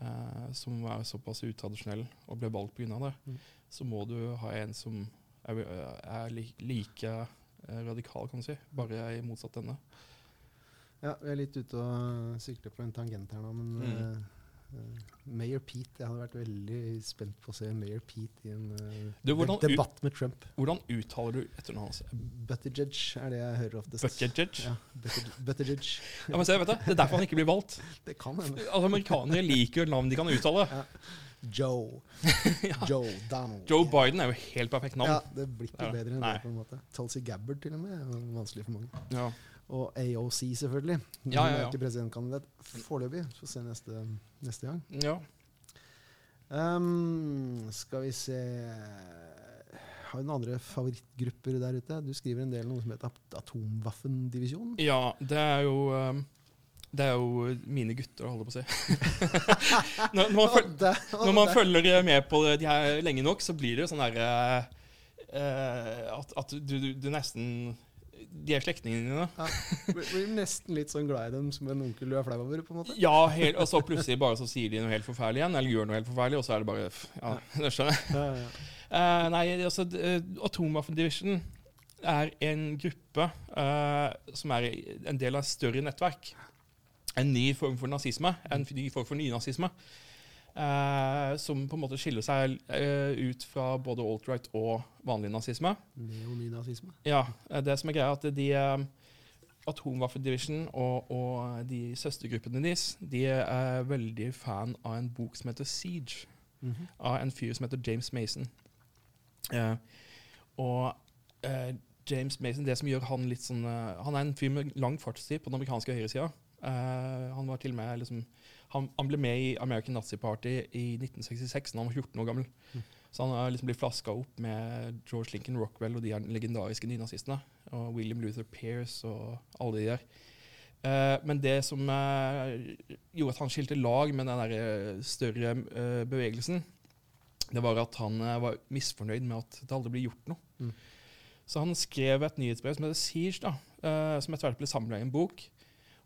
eh, som er såpass utradisjonell og ble valgt pga. det, Mm. så må du ha en som er, er li, like radikal, kan du si. Bare i motsatt ende. Ja, vi er litt ute og sykler på en tangent her nå, men Mm. eh, Mayor Pete Jeg hadde vært veldig spent på å se Mayor Pete i en uh, Du, hvordan debatt med Trump. Hvordan uttaler du etternavnet hans? Buttigieg er det jeg hører oftest. Buttigieg? Ja, Buttigieg. Ja, men se, vet du, det er derfor han ikke blir valgt. Det kan hende. Altså, amerikanere liker jo navn de kan uttale. Joe. Joe Donald. Joe Biden er jo helt perfekt navn. Ja, det blir ikke bedre enn nei. det, på en måte. Tulsi Gabbard til og med er vanskelig for mange. Ja. Og AOC, selvfølgelig. Hun Ja, ja, er ikke presidentkandidat foreløpig. Får se neste, neste gang. ja. Um, skal vi se Har du noen andre favorittgrupper der ute? Du skriver en del om noe som heter At- Atomwaffendivisjonen. Ja, det er jo um, Det er jo mine gutter, holder jeg på å si. når, man føl- Og der- og når man følger med på de her lenge nok, så blir det jo sånn derre at, at du, du, du nesten De er slektningene dine. ja, blir- nesten litt sånn glad i dem som en onkel du er flau over, på en måte. Ja, helt, og så plutselig bare så sier de noe helt forferdelig igjen, eller gjør noe helt forferdelig, og så er det bare Ja, det skjønner jeg. Ja, ja. Eh, nei, altså uh, Atomwaffen Division er en gruppe uh, som er en del av et større nettverk. En ny form for nazisme. En ny form for nynazisme. Eh, som på en måte skiller seg eh, ut fra både alt-right og vanlig nazisme. Neonynazisme. Ja, eh, det som er greia er at de uh, Atomwaffen Division og, og de søstergruppene deres de er veldig fan av en bok som heter Siege Mhm. av en fyr som heter James Mason. Eh, og eh, James Mason, det som gjør han litt sånn eh, Han er en fyr med lang fartstid på den amerikanske høyresida. Uh, han var til og med liksom, han, han ble med i American Nazi Party i 1966 da han var 14 år gammel. Mm. Så han har liksom blitt flaska opp med George Lincoln Rockwell og de legendariske nynazistene. Og William Luther Pearce og alle de der. Eh, men det som eh, gjorde at han skilte lag med den der eh, større eh, bevegelsen, det var at han eh, var misfornøyd med at det aldri ble gjort noe. Mm. Så han skrev et nyhetsbrev som heter Siege, da, eh, som etter hvert ble samla i en bok.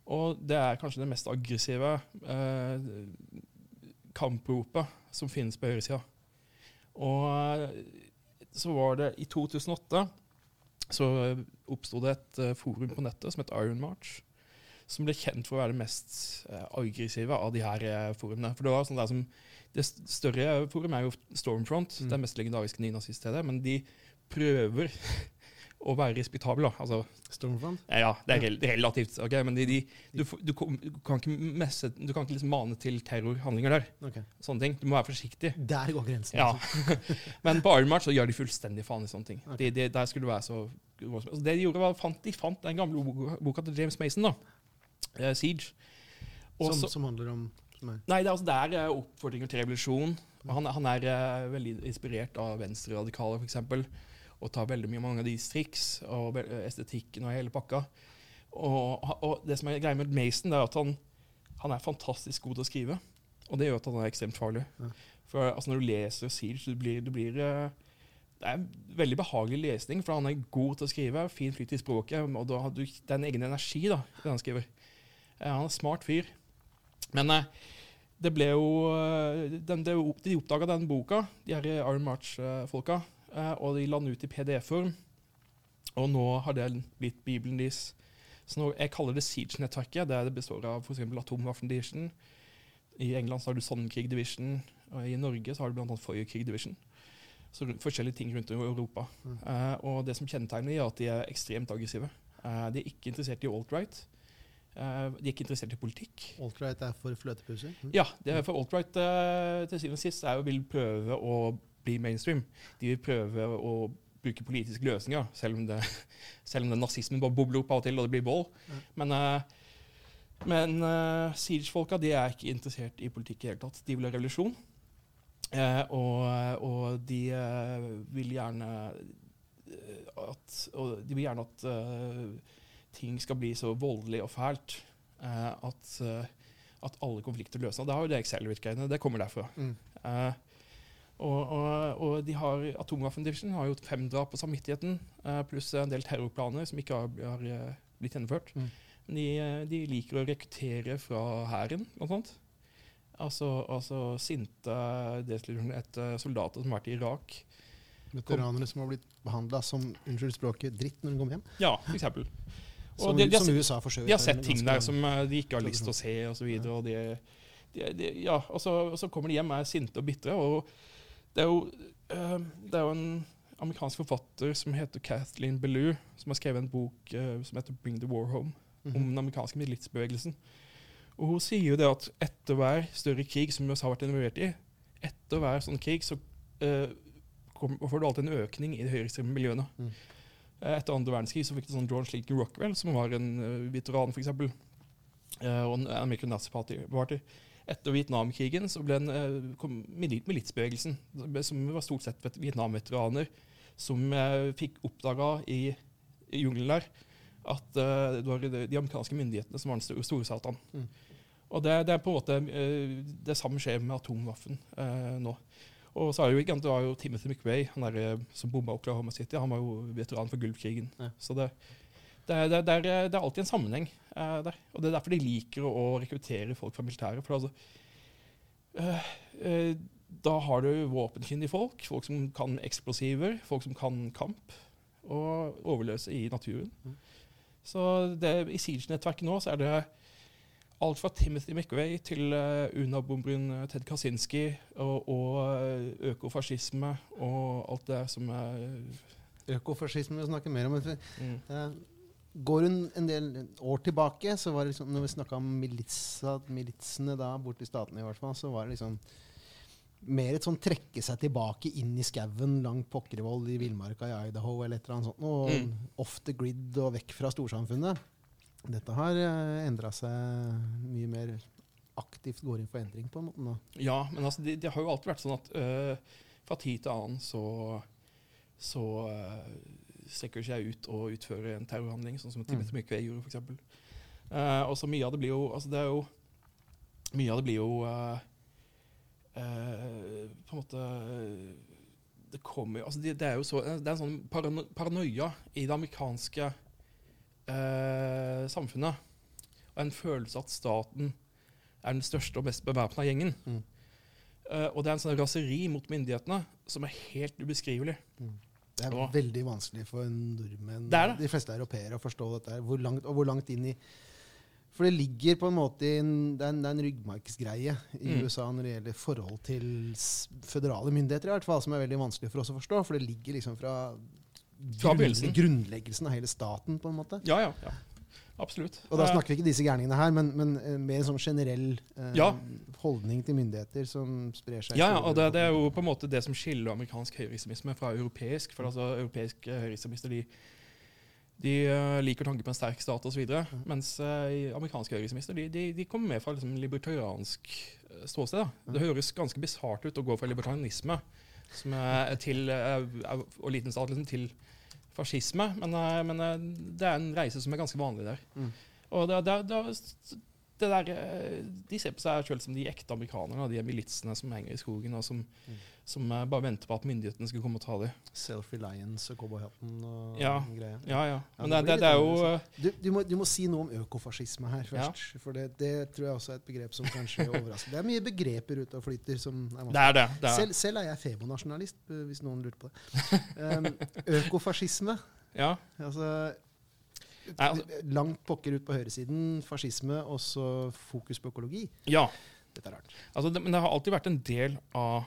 Og det er kanskje det mest aggressive eh, kampropet som finnes på høyresida. Og eh, så var det i 2008 så oppsto det et eh, forum på nettet som het Iron March. Som ble kjent for å være det mest eh, aggressive av de her forumene. For Det var sånn der som, det større forumet er jo Stormfront, Mm. det mest legendariske nynaziststedet. Men de prøver å være respektabel. Altså, Stormfront? ja, det er relativt, ok, men de, de, du, du, kan ikke, messe, du kan ikke liksom mane til terrorhandlinger der. Okay. Sånne ting. Du må være forsiktig. Der går grensen. Ja. altså. Men på Iron March så gjør de fullstendig faen i sånne ting. Okay. De, de, der skulle du være så altså Det de gjorde, var fant, de fant den gamle boka, til James Mason, da. Uh, Siege. Som, så- som handler om er. Nei, det altså, det er eh, oppfordringer til revolusjon. Han, han er uh, veldig inspirert av venstreradikale, f.eks. Og tar veldig mye mange av de triks og estetikken og hele pakka. Og, og det som er greia med Mason, det er at han, han er fantastisk god til å skrive. Og det gjør at han er ekstremt farlig. Ja. For altså, når du leser Siege, du blir, du blir eh, Det er veldig behagelig lesning, for han er god til å skrive. Fin flyt i språket. Og da har du, det er en egen energi da, i det han skriver. Eh, han er en smart fyr. Men eh, det ble jo eh, den, De oppdaga den boka, de her Iron March-folka, eh, og de la den ut i PDF-form. Og nå har det blitt bibelen deres. Så nå, Jeg kaller det Siege-nettverket. Det, det består av f.eks. Atomwaffen Division. I England så har du Sonnenkrig Division, og i Norge så har du bl.a. Feuerkrig Division. Så forskjellige ting rundt i Europa. Mm. Eh, og det som kjennetegner dem, er at de er ekstremt aggressive. Eh, de er ikke interessert i alt-right. Uh, de er ikke interessert i politikk. Alt-right er for fløtepuser? Mm. Ja, det er for alt-right uh, til syvende og sist er jo vil prøve å bli mainstream. De vil prøve å bruke politiske løsninger, selv om, det, selv om det nazismen bare bobler opp av og til, og det blir vold. Men, uh, men uh, Siege-folka de er ikke interessert i politikk i det hele tatt. De vil ha revolusjon. Uh, og, og de uh, vil gjerne at, de vil gjerne at ting skal bli så voldelig og fælt at, at alle konflikter løses. Det har jo det Excel-virkerne. Det kommer derfra. Mm. Og, og, og de har, Atomvåpendivisjonen har gjort fem drap på samvittigheten, eh, pluss en del terrorplaner som ikke har, har eh, blitt gjennomført. Mm. Men de, eh, de liker å rekruttere fra hæren, blant annet. Altså, altså sinte etter soldater som har vært i Irak. Veteranere som har blitt behandla som unnskyld språket, dritt når de kommer hjem. Ja, for eksempel. Og Som, de, de, har, som USA forsøker. de har sett ting der som de ikke har lyst til å se, og så videre. Og, de, de, de, ja, og, så, og så kommer de hjem og er sinte og bitre. Og det er jo, eh, det er jo en amerikansk forfatter som heter Kathleen Belew, som har skrevet en bok eh, som heter 'Bring the War Home', om Mhm. den amerikanske militsbevegelsen. Og hun sier jo det at etter hver større krig som USA har vært involvert i, etter hver sånn krig, så uh, kom, får du alltid en økning i de høyreekstreme miljøene. Mm. Etter andre verdenskrig så fikk du sånn George Lincoln Rockwell, som var en uh, veteran, f.eks., uh, og en American Nazi Party. Party. Etter Vietnamkrigen så ble en, eh, kom milit- militsbevegelsen, som var stort sett vet- Vietnam-veteraner, som eh, fikk oppdaga i, i jungelen der at eh, det var de, amerikanske myndighetene som var den store, satan. Mm. Og det, det er på en måte det samme skjer med atomvaffen eh, nå. Og så er det jo, ikke det var jo Timothy McRae, han der, som bomba Oklahoma City. Han var jo veteran for Gulfkrigen. Ja. Så det, det, er- det, er- det, er, alltid en sammenheng uh, der. Og det er derfor de liker å, å rekruttere folk fra militæret. For altså, uh, uh, da har du våpenkyndige folk, folk som kan eksplosiver, folk som kan kamp, og overløse i naturen. Mm. Så det, i Siege-nettverket nå så er det alt fra Timothy McRae til uh, UNA-bomberen eh, Ted Kaczynski og, og økofascisme og alt det som er Økofascisme vi snakker mer om. mm. Eh, Går hun en del år tilbake, så var det liksom, når vi snakka om militsa, militsene da, borti statene, i hvert fall, så var det liksom mer et sånn trekke seg tilbake inn i skauen langt Pokkervoll i villmarka i Idaho eller et eller annet sånt, og Mm. off the grid og vekk fra storsamfunnet. Dette har uh, endra seg mye mer aktivt, går inn for endring på en måte nå. Ja, men altså, det, det har jo alltid vært sånn at øh, fra tid til annen så, så øh, strekker seg ut og utfører en terrorhandling, sånn som Timothy Mykve gjorde, f.eks. Uh, og så mye av det blir jo altså det er jo Mye av det blir jo uh, uh, På en måte Det kommer jo altså det, det er jo så Det er en sånn parano paranoia i det amerikanske samfunnet. Og en følelse at staten er den største og best bevæpna gjengen. Mm. Uh, og det er en sånn raseri mot myndighetene som er helt ubeskrivelig. Det er veldig vanskelig for nordmenn, Det det. de fleste europeere, å forstå dette. Hvor langt, og hvor langt inn i For det ligger på en måte i en, det, er en, det er en ryggmargsgreie i Mm. USA når det gjelder forhold til føderale myndigheter, i hvert fall, som er veldig vanskelig for oss å forstå. For det ligger liksom fra, Fra grunnleggelsen av hele staten, på en måte. Ja, ja. ja. Absolutt. Og da Eh, snakker vi ikke disse gærningene her, men, men eh, mer en sånn generell eh, Ja. holdning til myndigheter som sprer seg. ja, ja, og det, det er jo på en måte det som skiller amerikansk høyreekstremisme fra europeisk. For altså, europeiske høyreekstremister de, de eh, liker tanken på en sterk stat osv. videre Mens uh, amerikanske høyreekstremister de, de, de kommer mer fra liksom, libertariansk eh, ståsted. Da. Det høres ganske bisart ut å gå fra libertarianisme som er til, eh, og liten stat liksom, til fascisme, men, eh, men eh, det er en reise som er ganske vanlig der. Mm. Og det, det, det, det der, eh, De ser på seg selv som de ekte amerikanerne, de militsene som henger i skogen, og som, Mm. Som eh, bare venter på at myndighetene skal komme og ta dem. Self-reliance og cowboyhatten og Ja. greia. Ja, ja. Ja, Men det det, det, det er jo eh, Du, du, må, du må si noe om økofascisme her Ja. først. For det, det tror jeg også er et begrep som kanskje overrasker. Det er mye begreper ute og flyter. som er Det er det. det er. Selv, selv er jeg febonasjonalist, eh, hvis noen lurte på det. Um, økofascisme Ja. altså, Nei, altså, Langt pokker ut på høyresiden. Fascisme, og så fokus på økologi. ja. Dette er rart. Altså, det, men det har alltid vært en del av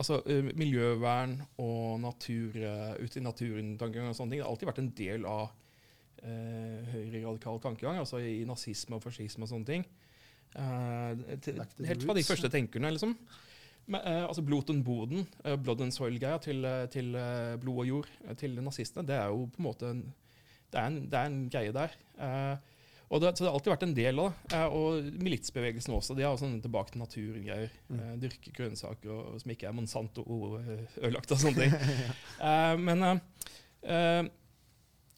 altså, eh, miljøvern og natur, eh, ute i naturen-tankegang og sånne ting. Det har alltid vært en del av eh, høyreradikal tankegang, altså i nazisme og fascisme og sånne ting. Eh, til, helt fra de første tenkerne, liksom. Men, eh, altså Blot and Boden, eh, blood and soil-greia til, eh, til blod og jord til nazistene, det er jo på en måte en, det er en, det er en greie der. Eh, og det, så det har alltid vært en del av det. Eh, og militsbevegelsen også. De har jo sånne tilbake til naturen-greier. Mm. Eh, dyrke grønnsaker og, som ikke er Monsanto-ødelagt og sånne ting. Eh, men eh, eh,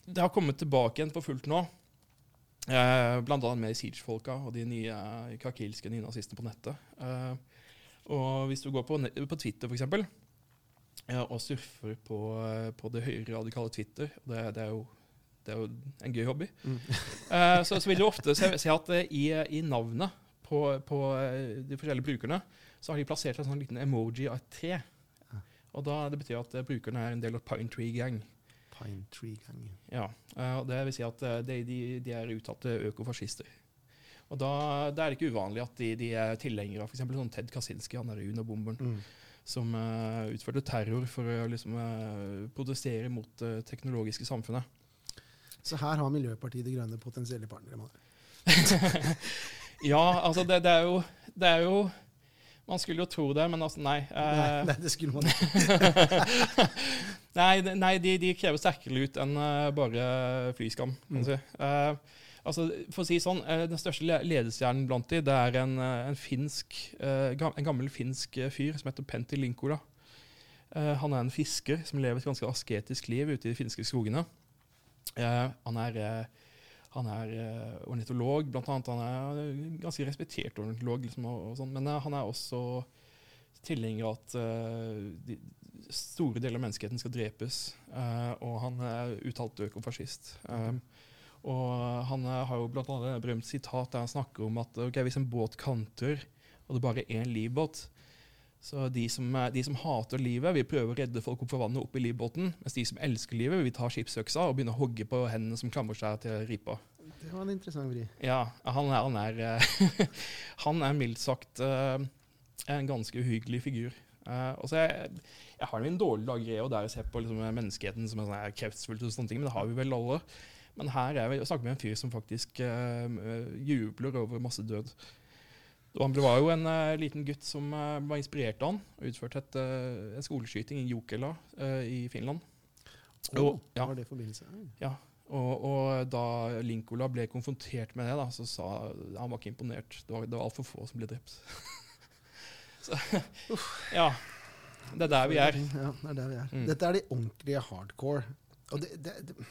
det har kommet tilbake igjen for fullt nå. Eh, blant annet med Siege-folka og de nye krakilske nynazistene på nettet. Eh, og hvis du går på, på Twitter, eh, og surfer på, eh, på det høyreradikale Twitter det, det, er jo, det er jo en gøy hobby. Mm. uh, så, så vil du ofte se, se at eh, i, i navnet på, på eh, de forskjellige brukerne, så har de plassert en sånn liten emoji av et tre. Og da, Det betyr at brukerne er en del av Pine Tree Gang. Pine Tree Gang. Ja, uh, og Det vil si at de, de, de er uttalte økofascister. Og da, da er det ikke uvanlig at de, de er tilhengere av f.eks. sånn Ted Kaczynski, han er Unabomberen, Mm. som uh, utførte terror for å liksom, uh, protestere mot det teknologiske samfunnet. Så her har Miljøpartiet De Grønne potensielle partnere. Ja, altså det, det, er jo, det er jo Man skulle jo tro det, men altså, nei. eh, Nei, nei, det skulle man ikke. Nei, de- nei de, de krever sterkere lut enn eh, bare flyskam. kan Mm. du si. Eh, altså, for å si sånn, eh, Den største le- ledestjernen blant de, det er en, en, finsk, en gammel finsk fyr som heter Pentti Linkola. Han er en fisker som lever et ganske asketisk liv ute i de finske skogene. Eh, han er, eh, han er eh, ornitolog, blant annet. Han er ganske respektert ornitolog, liksom, og, og sånn, men han er også tilhenger av at uh, de, store deler av menneskeheten skal drepes. Uh, og han er uttalt økofascist. Um, og han har jo annet et berømt sitat der han snakker om at okay, hvis en båt kanter, og det bare er én livbåt så de som, de som hater livet, vil prøve å redde folk opp fra vannet opp i livbåten. Mens de som elsker livet, vil ta skipsøksa og begynne å hogge på hendene som klamrer seg til ripa. Det var en interessant vri. Ja, han er, han er, eh, han er mildt sagt eh, en ganske uhyggelig figur. Uh, og jeg, jeg har en dårlig dag greie der jeg ser på liksom, menneskeheten som er sånn kreftsvulst og sånne ting, men det har vi vel alle. Men her er vi, snakker vi med en fyr som faktisk uh, jubler over masse død. Han var jo en uh, liten gutt som uh, var inspirert av han, og utførte et, uh, en skoleskyting i Jokela i Finland. Å, Og- ja. Var det forbindelse? Ja, og, og da Linkola ble konfrontert med det, da, så sa han var ikke imponert. Det var, det var altfor få som ble drept. så, ja. Det er der vi er. Ja, det er der vi er. Mm. Dette er de ordentlige hardcore. Og det, det, det,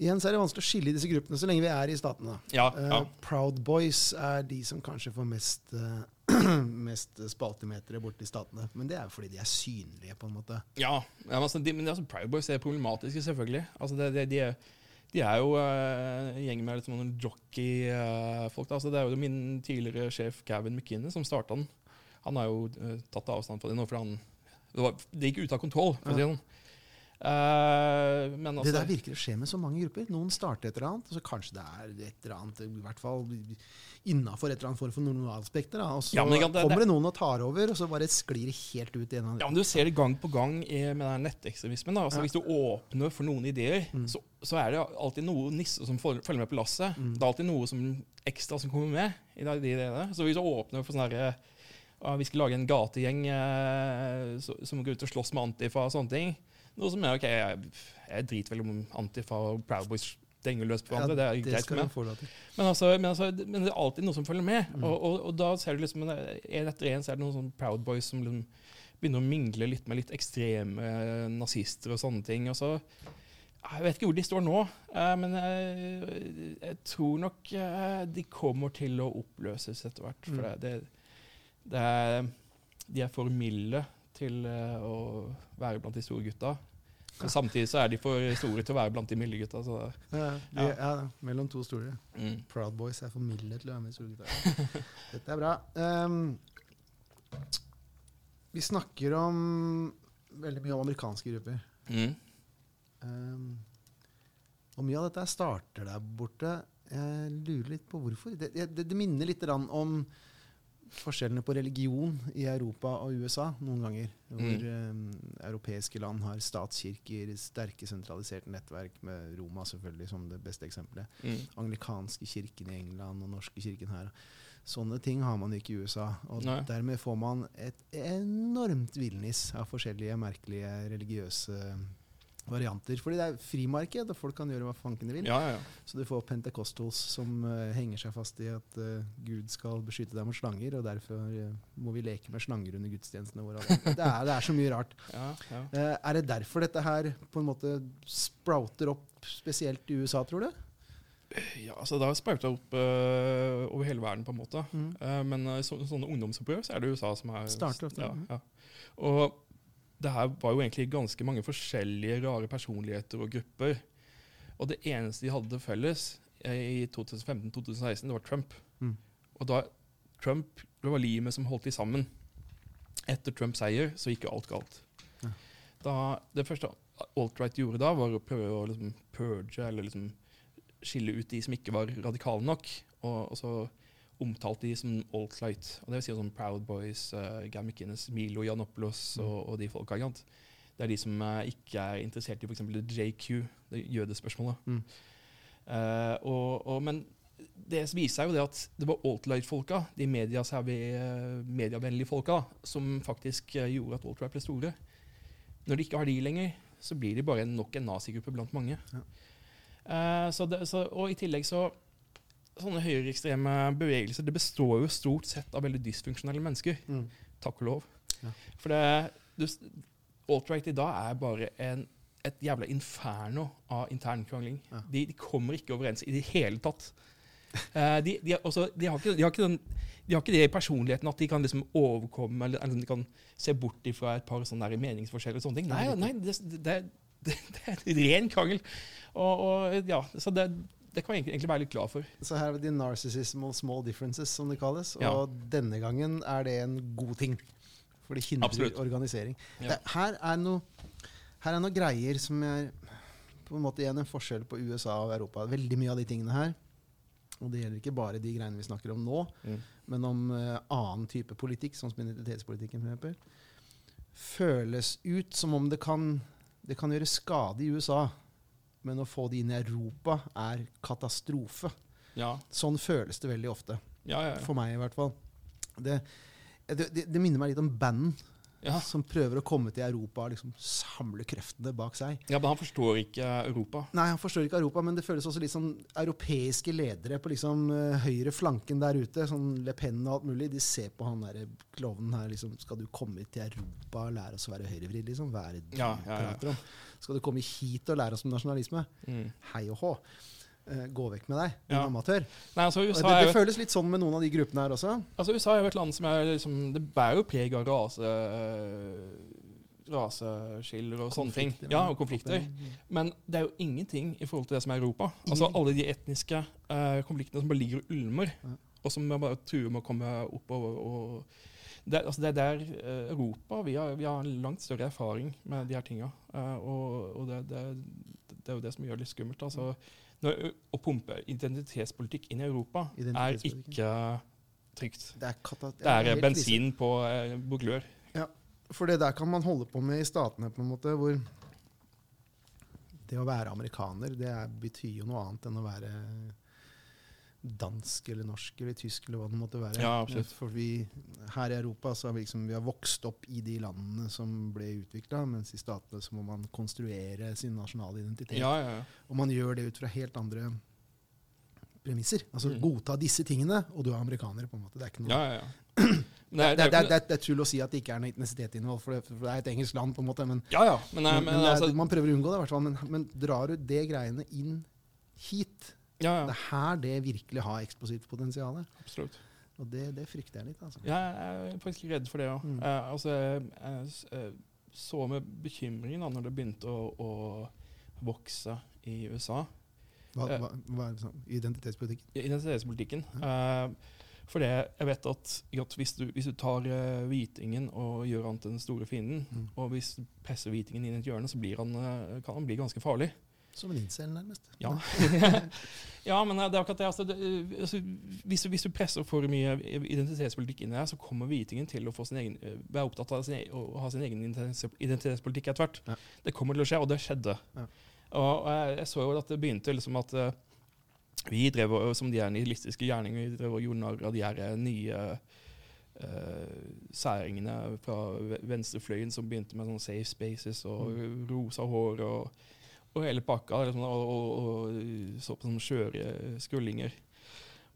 igjen så er det vanskelig å skille i disse gruppene så lenge vi er i statene. Ja, ja. ja. Proud Boys er de som kanskje får mest, uh, mest spaltemetere borti statene. Men det er jo fordi de er synlige, på en måte. ja. men altså, de, men altså, Proud Boys er problematiske, selvfølgelig. Altså, det, det, de, er, de er jo uh, en gjeng med litt sånn jockey-folk. altså, det er jo min tidligere sjef Gavin McKinney som starta den. Han har jo eh, tatt avstand fra det nå, for han, det, var, det gikk ut av kontroll. for å si det sånn. Eh, men altså, det der virker å skje med så mange grupper. Noen starter et eller annet, og så kanskje det er et eller annet, i hvert fall innafor et eller annet form for normalspekter. Og så Ja, men det- kommer det noen og tar over, og så bare sklir det helt ut en Ja, men Du ser det gang på gang i, med den nettekstremismen. Altså, Ja. Hvis du åpner for noen ideer, Mm. så, så er det alltid noe nisser som følger med på lasset. Mm. Det er alltid noe som, ekstra som kommer med. i de ideene. Så hvis du åpner for sånn herre Vi skal lage en gategjeng eh, som går ut og slåss med Antifa og sånne ting. Noe som er ok, jeg, jeg driter vel om Antifa og Proud Boys denger løs på hverandre. det er greit for meg. Men, altså, men, altså, men det er alltid noe som følger med. Mm. Og, og, og da ser du liksom en etter en så er det noen sånne Proud Boys som liksom begynner å mingle litt med litt ekstreme eh, nazister og sånne ting. Og så, jeg vet ikke hvor de står nå, eh, men jeg, jeg tror nok eh, de kommer til å oppløses etter hvert. For Mm. det, det, det er, de er for milde til eh, å være blant de store gutta. Men samtidig så er de for store til å være blant de milde gutta. Så, Ja, de, Ja. ja. mellom to store. mm. Proud Boys er for milde til å være med i Storgutta. Dette er bra. Um, vi snakker om veldig mye om amerikanske grupper. Mm. Um, og mye av dette starter der borte. Jeg lurer litt på hvorfor. Det, det, det minner litt om forskjellene på religion i Europa og USA noen ganger. Hvor ehm, europeiske land har statskirker, sterke sentraliserte nettverk, med Roma selvfølgelig som det beste eksempelet Mm. anglikanske kirken i England og norske kirken her. Sånne ting har man ikke i USA. Og Nei. dermed får man et enormt villnis av forskjellige merkelige religiøse varianter. Fordi det er frimarked, og folk kan gjøre hva fanken de vil. Ja, ja, ja. Så du får pentecostals som uh, henger seg fast i at uh, Gud skal beskytte deg mot slanger, og derfor uh, må vi leke med slanger under gudstjenestene våre. Det er, det er så mye rart. ja, ja. Er det derfor dette her på en måte sprouter opp spesielt i USA, tror du? Ja, altså Det har sprouta opp over hele verden, på en måte. Mm. Men i så, sånne ungdomsopprør så er det USA som er Starter ofte, Ja, ja. Og det her var jo egentlig ganske mange forskjellige rare personligheter og grupper. Og det eneste de hadde felles i 2015-2016, det var Trump. Mm. Og da Trump det var limet som holdt de sammen. Etter Trumps seier så gikk jo alt galt. Ja. Da, det første alt-right gjorde da, var å prøve å liksom purge, eller liksom skille ut de som ikke var radikale nok. Og, og så omtalte de som alt light. Og det vil si sånn Proud Boys, uh, Gam McInnes, Milo Janopoulos Mm. og, og de folka. ikke sant? Det er de som uh, ikke er interessert i f.eks. JQ, det jødespørsmålet. Mm. Uh, og, og, men det viser seg jo det at det var alt-light-folka, de eh, medievennlige folka, som faktisk eh, gjorde at alt-right ble store. Når de ikke har de lenger, så blir de bare nok en nazigruppe blant mange. Ja. Uh, så det, så, og i tillegg så Sånne høyreekstreme bevegelser det består jo stort sett av veldig dysfunksjonelle mennesker. Mm. Takk og lov. Ja. For det, alt-right i dag er bare en, et jævla inferno av internkrangling. Ja. De, de kommer ikke overens i det hele tatt. De, de, også, de, har ikke, de, har ikke den, de har ikke det i personligheten at de kan liksom overkomme eller, eller de kan se bort fra et par sånne der meningsforskjeller. og sånne ting. Nei, nei det, det, det, det er ren krangel. Og, og ja, så det, det kan jeg egentlig, være litt glad for. Så her er det narcissism og small differences, som det kalles. Ja. Og denne gangen er det en god ting. For det hindrer Absolutt. organisering. Ja. Det, her, er noe, her er noe greier som er på en måte igjen en forskjell på USA og Europa. Veldig mye av de tingene her. Og det gjelder ikke bare de greiene vi snakker om nå, Mm. men om uh, annen type politikk, som minoritetspolitikken f.eks. Føles ut som om det kan, det kan gjøre skade i USA, men å få det inn i Europa er katastrofe. Ja, Sånn føles det veldig ofte. ja, ja. For meg, i hvert fall. Det, det, det, minner meg litt om banden ja. som prøver å komme til Europa og liksom samle kreftene bak seg. ja men han forstår ikke Europa. Nei, han forstår ikke Europa, men det føles også litt som europeiske ledere på liksom eh, høyre flanken der ute, sånn Le Pen og alt mulig. De ser på han derre klovnen her, liksom Skal du komme til Europa og lære oss å være høyrevridd, liksom? Hva er det du Ja, ja, ja. prater om? Skal du komme hit og lære oss om nasjonalisme? Mm. Hei og hå. Eh, gå vekk med deg, din Ja. amatør. Nei, altså det, det jo, føles litt sånn med noen av de gruppene her også. altså USA er jo et land som er liksom Det bærer jo preg av rase øh, raseskiller og sånne ting. Ja, og konflikter. Men det er jo ingenting i forhold til det som er Europa. Altså Alle de etniske uh, konfliktene som bare ligger og ulmer, Ja. og som bare truer med å komme oppover. Og det, er- altså det er der øh, Europa vi har, vi har en langt større erfaring med de her tinga. Øh, og og det, det, det er jo det som gjør det litt skummelt. Altså, når, å pumpe identitetspolitikk inn i Europa er ikke trygt. Det er, kata Det er helt bensin på eh, på Ja. For det der kan man holde på med i statene, på en måte, hvor det å være amerikaner, det er, betyr jo noe annet enn å være dansk eller norsk eller tysk eller hva det måtte være. Ja, absolutt. For vi, her i Europa så har vi, liksom, vi har vokst opp i de landene som ble utvikla, mens i statene så må man konstruere sin nasjonale identitet. Ja, ja, ja. Og man gjør det ut fra helt andre premisser. Altså Mm. godta disse tingene, og du er amerikaner, på en måte. Det er ikke noe ja, ja, ja. Det, er, det, er, det, er, det er tull å si at det ikke er noe etnisitetsinnhold, for, for det er et engelsk land, på en måte. Men, Ja, ja. Men, nei, men, men, men altså, man prøver å unngå det, i hvert fall. Men, men drar du det greiene inn hit ja, Det er her det virkelig har eksplosivt potensial. absolutt. Og det, det frykter jeg litt, altså. Ja, jeg er faktisk redd for det òg. Mm. altså, jeg, jeg eh, så med bekymring da når det begynte å, å vokse i USA. Hva, Eh. hva, hva er det sånn? Identitetspolitikken? Identitetspolitikken. Identitetspolitikken. Eh, for det, jeg vet at, at hvis, du, hvis du tar uh, hvitingen og gjør han til den store fienden, Mm. og hvis du presser hvitingen inn i et hjørne, så blir han, eh, kan han bli ganske farlig. Som en incel, nærmest. Ja. ja, men eh, det er akkurat det. Altså, det eh, altså, hvis, du, hvis du presser for mye identitetspolitikk inn i det, så kommer hvitingen til å få sin egen, eh, være opptatt av sin, e- å ha sin egen identitetspolitikk etter hvert. Ja. Det kommer til å skje, og det skjedde. Ja. Og, jeg, jeg så jo at det begynte liksom at vi drev og- som de er nihilistiske gjerninger, vi drev og gjorde narr av de her nye Uh, særingene fra venstrefløyen som begynte med sånn safe spaces og rosa hår og, og hele pakka, liksom, og, og, og så på sånne skjøre skullinger.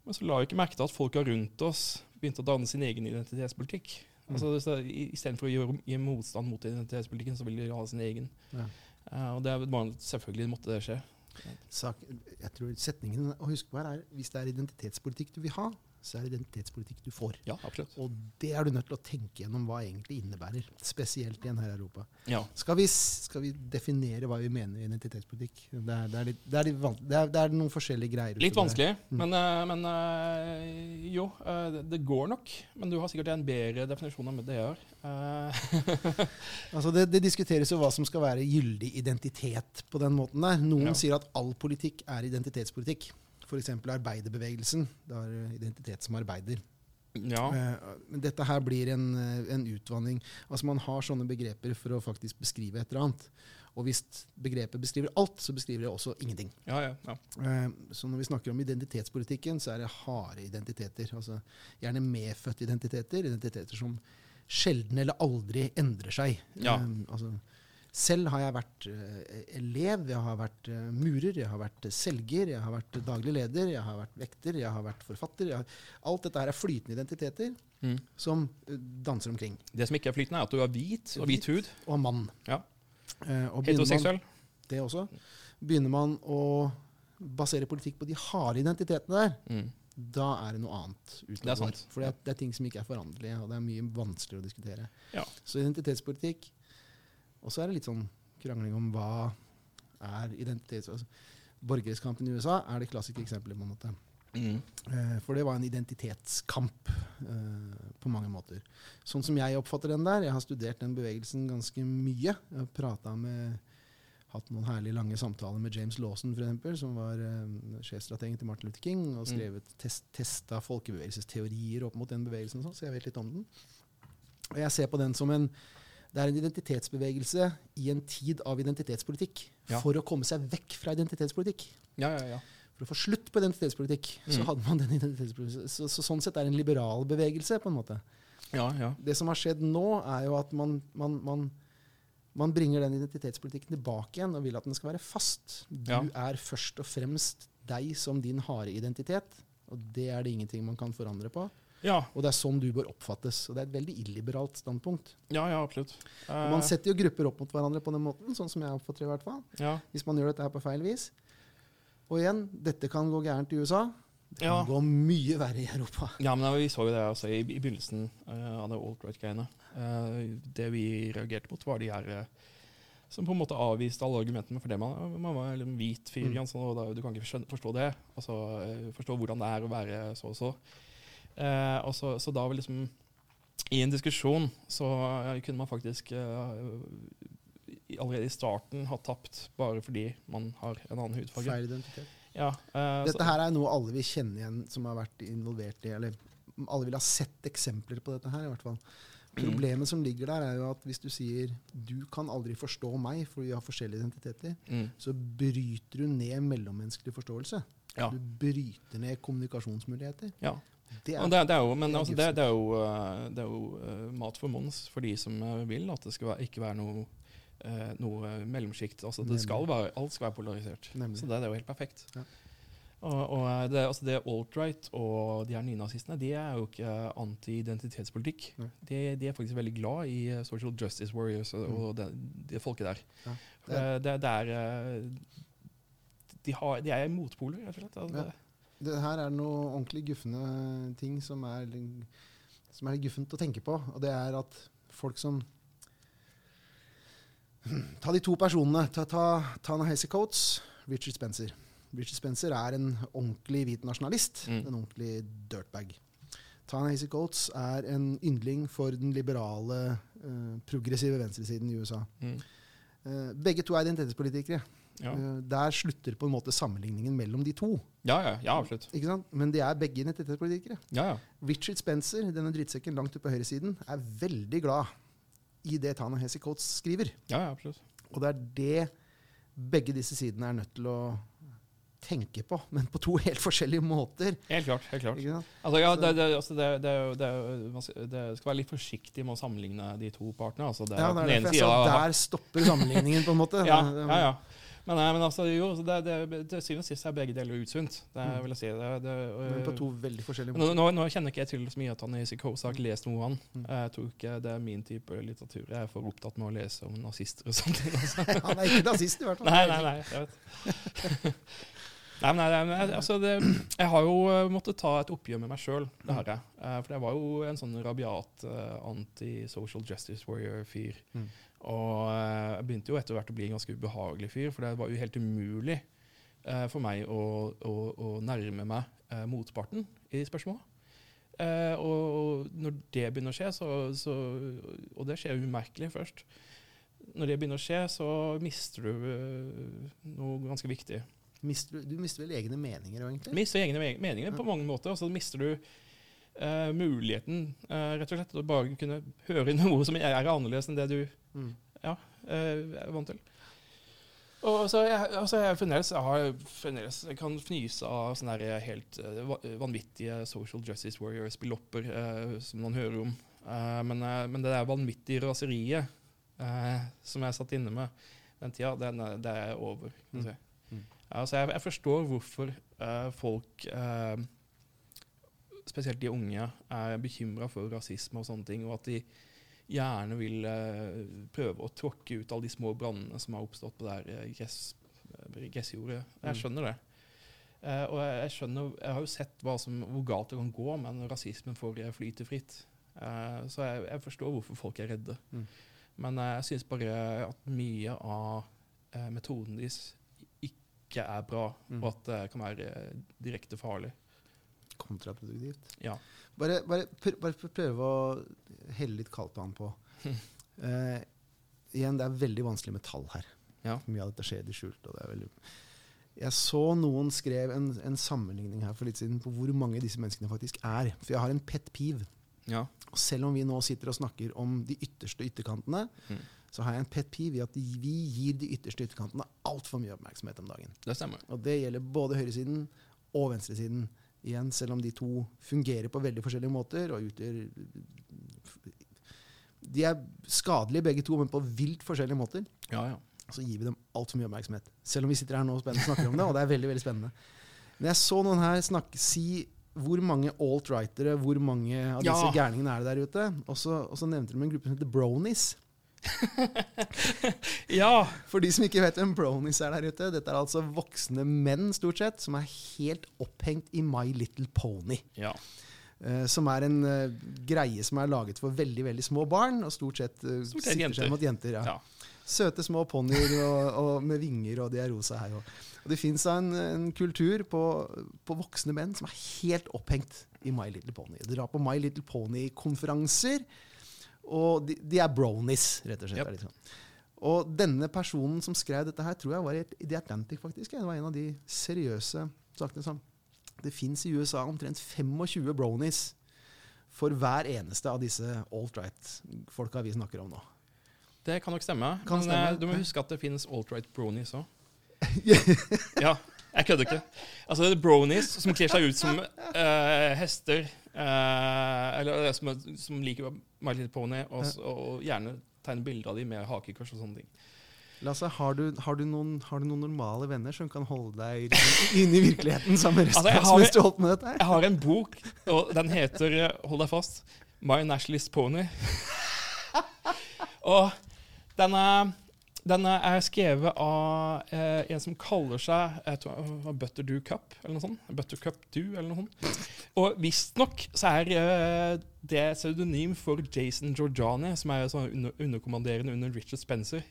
Men så la vi ikke merke til at folka rundt oss begynte å danne sin egen identitetspolitikk. Altså, så i- Istedenfor å gjøre, gi motstand mot identitetspolitikken, så ville de ha sin egen. Ja. Uh, og det er bare, selvfølgelig måtte det skje. Sak, jeg tror setningen å huske på her er hvis det er identitetspolitikk du vil ha, så er det identitetspolitikk du får. Ja, absolutt. Og det er du nødt til å tenke gjennom hva egentlig innebærer. Spesielt igjen her Europa. Ja. Skal vi, skal vi definere hva vi mener i identitetspolitikk? Det er, det er, litt, det er, litt det er, det er noen forskjellige greier. Litt vanskelig, mm. men, eh, men eh, jo, eh, det- går nok. Men du har sikkert en bedre definisjon enn det jeg har. Altså det, det diskuteres jo hva som skal være gyldig identitet på den måten der. Noen Ja. sier at all politikk er identitetspolitikk. F.eks. arbeiderbevegelsen. Det er identitet som arbeider. ja. Eh, Men dette her blir en, eh, en utvanning. Altså Man har sånne begreper for å faktisk beskrive et eller annet. Og hvis begrepet beskriver alt, så beskriver det også ingenting. ja, ja, ja. Eh, Så når vi snakker om identitetspolitikken, så er det harde identiteter. Altså gjerne medfødte identiteter. Identiteter som sjelden eller aldri endrer seg. Ja. Altså, selv har jeg vært eh, elev, jeg har vært eh, murer, jeg har vært selger, jeg har vært daglig leder, jeg har vært vekter, jeg har vært forfatter. Har, alt dette her er flytende identiteter Mm. som eh, danser omkring. Det som ikke er flytende, er at du er hvit og hvit hud. Og mann. Ja. Eh, og Heteroseksuell. man- det også. Begynner man å basere politikk på de harde identitetene der, Mm. da er det noe annet Det er sant. For det er, det er ting som ikke er foranderlige, og det er mye vanskeligere å diskutere. Ja. Så identitetspolitikk Og så er det litt sånn krangling om hva er identitets... Altså, borgerrettskampen i USA er det klassiske eksempelet. på en måte. Mm. Eh, For det var en identitetskamp eh, på mange måter. Sånn som jeg oppfatter den der, jeg har studert den bevegelsen ganske mye. Jeg har prata med Hatt noen herlige lange samtaler med James Lawson, for eksempel, som var eh, sjefstrategen til Martin Luther King, og Mm. skrevet test, testa folkebevegelsesteorier opp mot den bevegelsen, og sånn, så jeg vet litt om den. Og jeg ser på den som en det er en identitetsbevegelse i en tid av identitetspolitikk. Ja. For å komme seg vekk fra identitetspolitikk. Ja, ja, ja. For å få slutt på identitetspolitikk, så Mm. hadde man den identitetspolitikk. Så, så sånn sett er det en liberal bevegelse, på en måte. ja, ja. Det som har skjedd nå, er jo at man, man, man, man bringer den identitetspolitikken tilbake igjen og vil at den skal være fast. Du er først og fremst deg som din harde identitet, og det er det ingenting man kan forandre på. Ja, Og det er sånn du bør oppfattes. Og det er et veldig illiberalt standpunkt. ja, ja absolutt. Og Eh, man setter jo grupper opp mot hverandre på den måten, sånn som jeg oppfatter det i hvert fall. ja. Hvis man gjør dette her på feil vis. Og igjen, dette kan gå gærent i USA. Det kan Ja. gå mye verre i Europa. Ja, men vi så jo det også i, i begynnelsen uh, av det alt-right-greiene. Uh, det vi reagerte mot, var de her uh, som på en måte avviste alle argumentene for det. Man, man var en hvit fyr, Mm. Sånn, og da, du kan ikke forstå det. Altså, eh, forstå hvordan det er å være så og så. Eh, og så, så da var liksom I en diskusjon så kunne man faktisk eh, allerede i starten ha tapt bare fordi man har en annen hudfarge. Feil identitet. Ja, eh, Dette her er noe alle vil kjenne igjen som har vært involvert i, eller alle vil ha sett eksempler på dette her, i hvert fall. Problemet som ligger der, er jo at hvis du sier du kan aldri forstå meg, for vi har forskjellige identiteter, mm, så bryter du ned mellommenneskelig forståelse. ja. Du bryter ned kommunikasjonsmuligheter. ja. Det er, det, det er jo, men er altså, det, er jo, eh, er jo eh, mat for Mons for de som eh, vil at det skal være, ikke være noe, uh, noe mellomsjikt. Altså, det skal være, alt skal være polarisert. Nemlig. Så det, det er jo helt perfekt. Ja. Og, og eh, det, altså det alt-right og de her nynazistene de er jo ikke anti-identitetspolitikk. De, de er faktisk veldig glad i eh, social justice warriors og, Mm. og det, de folket der. Ja. Det, er eh, de, har, de er motpoler, rett og slett. Altså, Ja. Det- det her er noe ordentlig guffende ting som er, som er guffent å tenke på. Og det er at folk som Ta de to personene. Ta, ta Tana Hesse Coates, Richard Spencer. Richard Spencer er en ordentlig hvit nasjonalist. Mm. En ordentlig dirtbag. Tana Hesse Coates er en yndling for den liberale, eh, progressive venstresiden i USA. Mm. Eh, begge to er identitetspolitikere. Ja. Eh, der slutter på en måte sammenligningen mellom de to. Ja, ja, ja, absolutt. Ikke sant? Men de er begge identitetspolitikere. Ja, ja. Richard Spencer, denne drittsekken langt ute på høyresiden, er veldig glad i det Tana Hesse Coates skriver. ja, ja absolutt. Og det er det begge disse sidene er nødt til å tenke på, men på to helt forskjellige måter. Helt klart. helt klart. Altså, ja, det, det, altså det, det, skal- være litt forsiktig med å sammenligne de to partene. Altså det, Ja, er der stopper sammenligningen, på en måte. ja, ja, ja. Men, nei, men altså, jo, så det, det, til syvende og sist er begge deler utsynt. Det Mm. vil jeg si. Det, det, Men på to veldig forskjellige måter. nå, nå kjenner ikke jeg til så mye at han i psykose, har ikke lest noe av han. Mm. Jeg tror ikke det er min type litteratur. Jeg er for opptatt med å lese om nazister og sånt. Altså. Han er ikke nazist, i hvert fall. Nei, nei, nei. Jeg vet. nei, men nei, nei, altså det, jeg har jo eh, måttet ta et oppgjør med meg sjøl. Det har jeg. Eh, For jeg var jo en sånn rabiat uh, anti-social justice warrior-fyr. Mm. Og eh, jeg begynte jo etter hvert å bli en ganske ubehagelig fyr, for det var jo helt umulig eh, for meg å, å, å nærme meg eh, motparten i spørsmålet. Eh, og, og når det begynner å skje, så, så Og det skjer umerkelig først. Når det begynner å skje, så mister du eh, noe ganske viktig. Mister, du- du mister vel egne meninger, egentlig? Mister egne meninger på mange måter, og så mister du eh, muligheten uh, rett og slett til å bare kunne høre noe som er annerledes enn det du Mm. eh, er vant til. Og så jeg, altså jeg, fremdeles, jeg, har fremdeles, jeg kan fnyse av sånne her helt vanvittige social justice warrior-spillopper eh, som man hører om. Men, men det der vanvittige raseriet som jeg satt inne med den tida, den det er over. Kan Mm. Altså jeg, jeg forstår hvorfor folk, spesielt de unge, er bekymra for rasisme og sånne ting, og at de gjerne vil eh, prøve å tråkke ut alle de små brannene som har oppstått på det her eh, gress, eh, gressjordet. Mm. Jeg skjønner det. Uh, og jeg, jeg skjønner, jeg har jo sett som, hvor galt det kan gå, men rasismen får flyte fritt. Uh, så jeg, jeg forstår hvorfor folk er redde. Mm. Men uh, jeg syns bare at mye av metoden deres ikke er bra, Mm. og at det kan være direkte farlig. Kontraproduktivt. Ja. Bare, bare, pr bare pr- prøve å helle litt kaldt vann på. uh, igjen, det er veldig vanskelig med tall her. Ja. Mye av dette skjer i det skjulte. og det er veldig... Jeg så noen skrev en, en sammenligning her for litt siden på hvor mange disse menneskene faktisk er. For jeg har en pet piv. Ja. Selv om vi nå sitter og snakker om de ytterste ytterkantene, Mm. så har jeg en pet piv i at vi gir de ytterste ytterkantene altfor mye oppmerksomhet om dagen. Det stemmer. Og det gjelder både høyresiden og venstresiden. Igjen, selv om de to fungerer på veldig forskjellige måter og utgjør De er skadelige begge to, men på vilt forskjellige måter. Ja, ja. Så gir vi dem altfor mye oppmerksomhet. Selv om vi sitter her nå og snakker om det, og det er veldig veldig spennende. Men jeg så noen her snakke, si hvor mange alt-rightere, hvor mange av disse Ja. gærningene er det der ute. Og så, og så nevnte de en gruppe som heter Bronies. ja. For de som ikke vet hvem bronies er der ute, dette er altså voksne menn stort sett, som er helt opphengt i My Little Pony. ja. Uh, som er en uh, greie som er laget for veldig veldig små barn, og stort sett, uh, Stort sett jenter. seg mot jenter. Ja. Ja. Søte små ponnier med vinger, og de er rosa her. Og, og det fins en, en kultur på, på voksne menn som er helt opphengt i My Little Pony. De drar på My Little Pony-konferanser, og de, de er bronies, rett og slett. Yep. Liksom. Og denne personen som skrev dette her, tror jeg var i The Atlantic, faktisk. Det var en av de seriøse sakene som Det fins i USA omtrent 25 bronies for hver eneste av disse alt-right-folka vi snakker om nå. Det kan nok stemme. Kan men stemme. eh, du må huske at det finnes alt-right bronies òg. ja, jeg kødder ikke. Altså, det er bronies som kler seg ut som uh, hester, Uh, eller som, som liker My Little Pony, og, og gjerne tegne bilder av dem med hakekors og sånne ting. Lasse, har du, har, du noen, har du noen normale venner som kan holde deg inne i virkeligheten sammen resten Altså, har- mens du holdt med dette her? Jeg har en bok, og den heter eh, Hold deg fast My Nationalist Pony. og den er, den er skrevet av eh, en som kaller seg jeg tror, var Cup, eller noe sånt. Buttercup Dew, eller noe sånt. Og visstnok så er eh, det pseudonym for Jason Georgiani, som er sånn under, underkommanderende under Richard Spencer.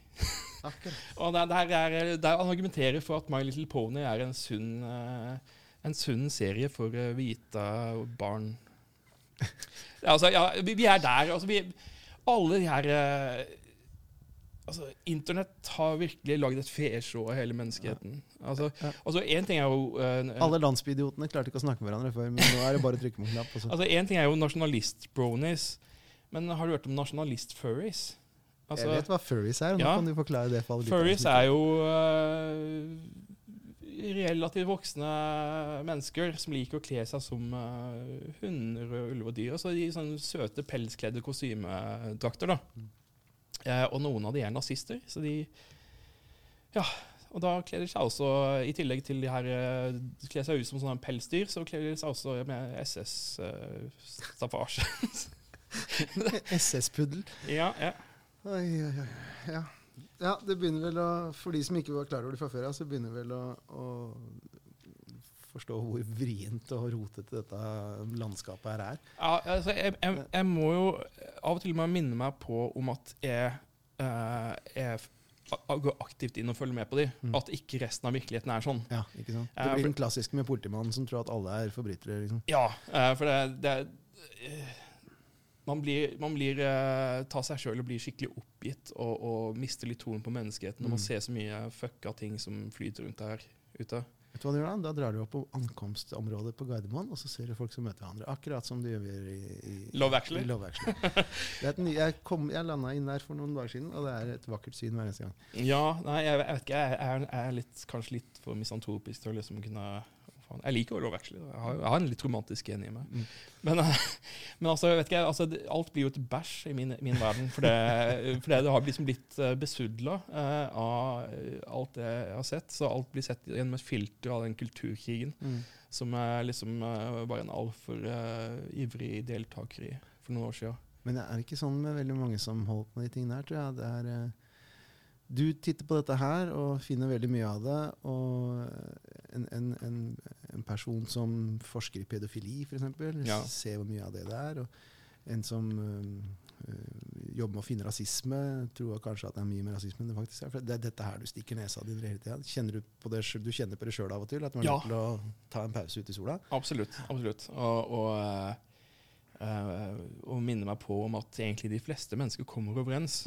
Og der, der, er, der han argumenterer for at My Little Pony er en sunn, eh, en sunn serie for eh, hvite barn. Ja, altså, ja, vi, vi er der. Altså, vi, alle de her eh, altså, Internett har virkelig lagd et fesjå av hele menneskeheten. Altså, Ja. altså, en ting er jo Uh, Alle landsbyidiotene klarte ikke å snakke med hverandre før, men nå er det bare å trykke på knapp. Også. Altså, En ting er jo nasjonalist-bronies, men har du hørt om nasjonalist-furries? Altså, jeg vet hva furries er, og nå ja. kan du forklare det. for alle Furries er jo uh, relativt voksne mennesker som liker å kle seg som uh, hunder ulver og dyr. Og så de sånne søte pelskledde kostymedrakter. da. Eh, og noen av de er nazister, så de Ja. Og da kler de seg også, i tillegg til de her eh, kler seg ut som sånne pelsdyr, så kler de seg også med SS-staffasje. SS-puddel. ja, ja. Oi, oi, oi. Ja. ja, det begynner vel å For de som ikke var klar over det fra før av, så begynner vel å, å forstå hvor vrient og rotete dette landskapet her er. Ja, altså, jeg, jeg, jeg må jo av og til må jeg minne meg på om at jeg, eh, jeg går aktivt inn og følger med på de. Mm. At ikke resten av virkeligheten er sånn. Ja, ikke sant? Det blir den klassiske med politimannen som tror at alle er forbrytere. liksom. Ja, eh, for det, det eh, Man blir, man blir eh, tar seg sjøl og blir skikkelig oppgitt og, og mister litt troen på menneskeheten når man Mm. ser så mye fucka ting som flyter rundt der ute. Vet du hva du gjør Da Da drar du opp på ankomstområdet på Gardermoen, og så ser du folk som møter hverandre. Akkurat som du gjør i, i, Love Actually. i Love Actually. Ny, jeg kom, jeg landa inn der for noen dager siden, og det er et vakkert syn hver eneste gang. Ja, nei, jeg, jeg vet ikke. Jeg jeg er litt, kanskje litt for misantropisk til å liksom kunne faen. Jeg liker Oliver Actually. Jeg har, jeg har en litt romantisk gen i meg. Mm. Men, eh, men altså, vet ikke, altså, alt blir jo et bæsj i min, min verden. For det, for det, det har liksom blitt uh, besudla eh, av eh, alt det jeg har sett. Så alt blir sett gjennom et filter av den kulturkrigen Mm. som jeg liksom eh, bare en altfor uh, ivrig deltaker i for noen år siden. Men det er ikke sånn med veldig mange som holder på med de tingene her, tror jeg. Det er, eh, du titter på dette her og finner veldig mye av det. Og en, en, en, en person som forsker i pedofili, f.eks., Ja. ser hvor mye av det det er. Og en som øh, jobber med å finne rasisme, tror kanskje at det er mye mer rasisme enn det faktisk er. For det er dette her du stikker nesa di hele tida. Kjenner du, på det, du kjenner på det sjøl av og til? At du er Ja. nødt til å ta en pause ute i sola? Absolutt. absolutt. Og, og, minne meg på om at egentlig de fleste mennesker kommer overens,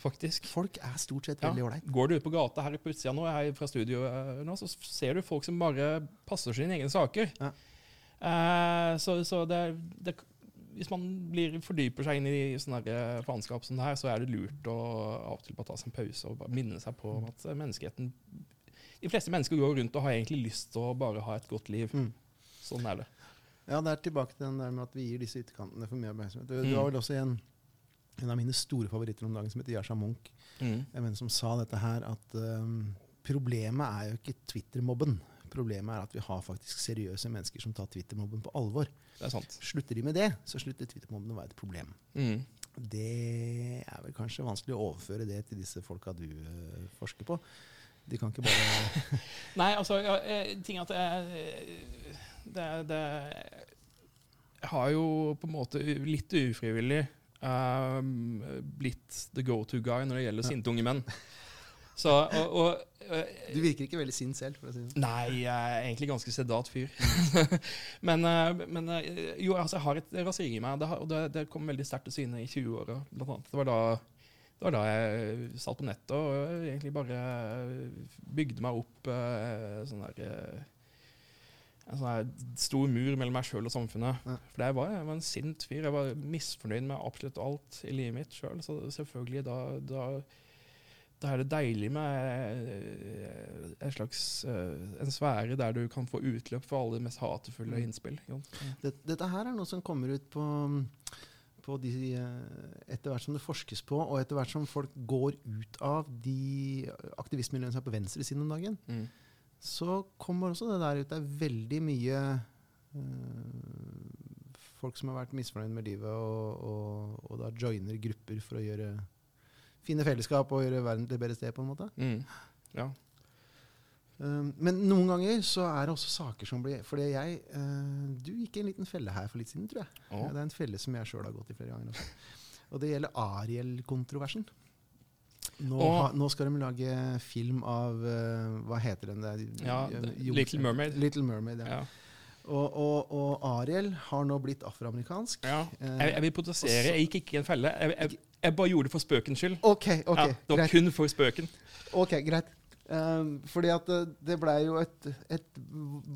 faktisk. Folk er stort sett veldig ålreit. Går du ut på gata her på utsida nå, her fra studio eh, nå, så ser du folk som bare passer sine egne saker. Ja. Eh, så så det, det, hvis man blir, fordyper seg inn i sånne her, eh, faenskap som det her, så er det lurt å av og til bare ta seg en pause og minne seg på at eh, menneskeheten De fleste mennesker går rundt og har egentlig lyst til å bare ha et godt liv. Mm. Sånn er det. Ja, det er tilbake til den der med at vi gir disse ytterkantene for mye oppmerksomhet. Du, Mm. du har vel også en, en av mine store favoritter om dagen som heter Yasha Munch. Mm. En venn som sa dette her at um, problemet er jo ikke Twitter-mobben. Problemet er at vi har faktisk seriøse mennesker som tar Twitter-mobben på alvor. Det er sant. Slutter de med det, så slutter Twitter-mobben å være et problem. Mm. Det er vel kanskje vanskelig å overføre det til disse folka du uh, forsker på. De kan ikke bare Nei, altså, eh, ting at jeg, det, det Jeg har jo på en måte litt ufrivillig uh, blitt the go-to guy når det gjelder Ja. sinte unge menn. Så, og, og uh, Du virker ikke veldig sint selv, for å si det sånn. Nei, jeg er egentlig ganske sedat fyr. men uh, men eh, jo, altså, jeg har et raseri i meg, det har, og det, det kom veldig sterkt til syne i 20-åra. Det var da det var da jeg satt på nettet og egentlig bare bygde meg opp sånn der, en sånn stor mur mellom meg sjøl og samfunnet. Ja. For jeg var, jeg var en sint fyr. Jeg var misfornøyd med absolutt alt i livet mitt sjøl. Så selvfølgelig, da, da, da er det deilig med eh, en slags eh, en sfære der du kan få utløp for alle de mest hatefulle Mm. innspill. Ja. Dette, her er noe som kommer ut på, på de, eh, etter hvert som det forskes på, og etter hvert som folk går ut av de aktivistmiljøene som er på venstre siden om dagen, Mm. Så kommer også det der ut. Det er veldig mye øh, folk som har vært misfornøyd med livet, og, og, og da joiner grupper for å gjøre, finne fellesskap og gjøre verden til et bedre sted, på en måte. Mm. Ja. Um, men noen ganger så er det også saker som blir Fordi jeg eh, Du gikk i en liten felle her for litt siden, tror jeg. Å. Det er en felle som jeg sjøl har gått i flere ganger. Også. Og det gjelder Ariel-kontroversen. Nå, og, ha, nå skal de lage film av uh, Hva heter den der? Ja, Jo- Little Mermaid. Little Mermaid, ja. Ja. Og, og, og Ariel har nå blitt afroamerikansk. Ja. Eh, Jeg, jeg vil protestere. Jeg gikk ikke i en felle. Jeg, jeg, jeg bare gjorde det for spøkens skyld. OK, ok, ja, det var greit. kun for spøken. ok, greit. Um, fordi at det, det blei jo et, et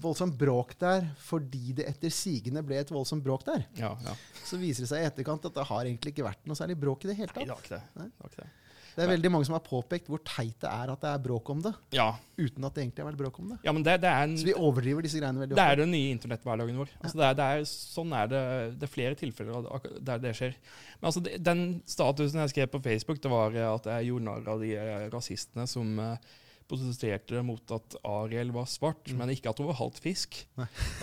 voldsomt bråk der fordi det etter sigende ble et voldsomt bråk der. Ja, ja. Så viser det seg i etterkant at det har egentlig ikke vært noe særlig bråk i det hele tatt. Nei, det var ikke det. Nei. det, var ikke det. Det er veldig mange som har påpekt hvor teit det er at det er bråk om det, Ja, uten at det egentlig har vært bråk om det. ja men det, det er en Så vi overdriver disse greiene veldig ofte. Det er den nye internetthverdagen vår. Altså det er, det er, sånn er det. Det er flere tilfeller der det skjer. Men altså den statusen jeg skrev på Facebook, det var eh, at jeg gjorde narr av de eh, rasistene som eh, protesterte mot at Ariel var svart, Mm. men ikke at hun var halvt fisk. Nei.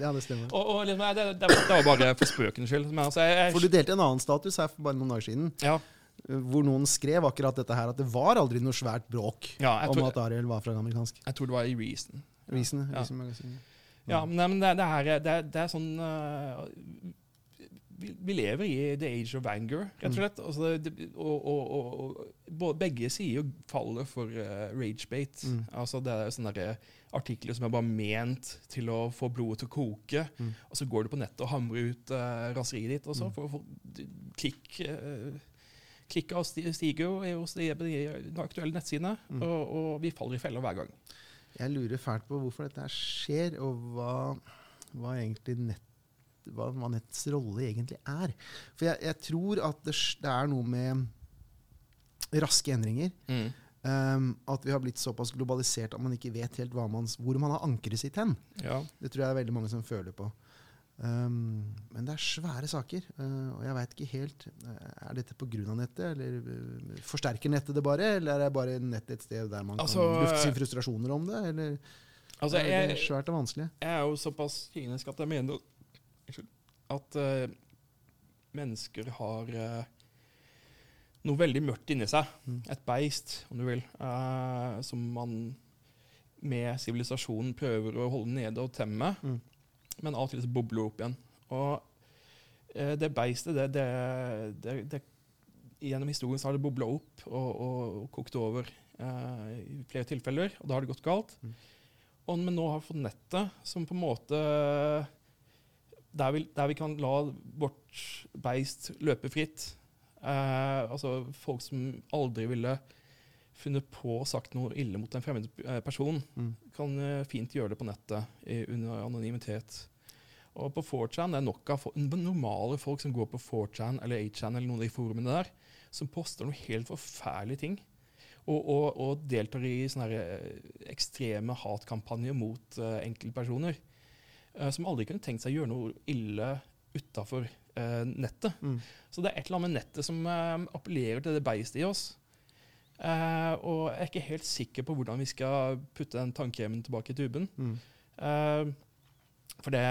Ja, det stemmer. og, og liksom, det, det, var- bare for spøkens skyld. Altså, jeg, For du delte en annen status her for bare noen dager siden, ja, hvor noen skrev akkurat dette her, at det var aldri noe svært bråk ja, om at Ariel var fra amerikansk. jeg tror det var i Reason. Reason, Ja. Reason Magazine. Ja, men, men det, det, her, er- det, det er sånn uh, vi, vi lever i the age of anger, rett og slett. Altså, det, og, og, og, og begge sider faller for uh, ragebate. Mm. Altså, det er sånne der artikler som er bare ment til å få blodet til å koke. Mm. Og så går du på nettet og hamrer ut uh, raseriet ditt, og så Mm. får du klikk uh, Klikka stiger jo hos de, de aktuelle nettsidene, Mm. og, og vi faller i fella hver gang. Jeg lurer fælt på hvorfor dette skjer, og hva, hva egentlig nett, hva, hva nettets rolle egentlig er. For jeg, jeg tror at det, det er noe med raske endringer. Um, at vi har blitt såpass globalisert at man ikke vet helt man, hvor man har ankeret sitt hen. Ja. Det tror jeg er veldig mange som føler på. Um, men det er svære saker, uh, og jeg veit ikke helt uh, Er dette pga. nettet, eller uh, forsterker nettet det bare? Eller er det bare nettet et sted der man Altså, kan lufte sine frustrasjoner om det? Eller Altså, er det jeg, svært og vanskelig? Jeg er jo såpass kynisk at jeg mener at mennesker har noe veldig mørkt inni seg. Mm. Et beist, om du vil, som man med sivilisasjonen prøver å holde nede og temme. Mm. Men av og til så bobler det opp igjen. Og eh, det beistet, det, det, det, det Gjennom historien så har det bobla opp og, og, og kokt over eh, i flere tilfeller, og da har det gått galt. Mm. Og, men nå har vi fått nettet, som på en måte der vi, der vi kan la vårt beist løpe fritt. Eh, altså folk som aldri ville funnet på og sagt noe ille mot en fremmed eh, person, Mm. kan eh, fint gjøre det på nettet under anonymitet. Og på 4chan det er nok av normale folk som går på 4chan eller 8chan eller noen av de forumene der, som poster noe helt forferdelige ting. Og, og, og deltar i sånne eh, ekstreme hatkampanjer mot uh, enkeltpersoner. Uh, som aldri kunne tenkt seg å gjøre noe ille utafor nettet. Mm. Så det er et eller annet med nettet som appellerer til det beistet i oss. Eh, og jeg er ikke helt sikker på hvordan vi skal putte den tannkremen tilbake i tuben. Mm. Eh, for det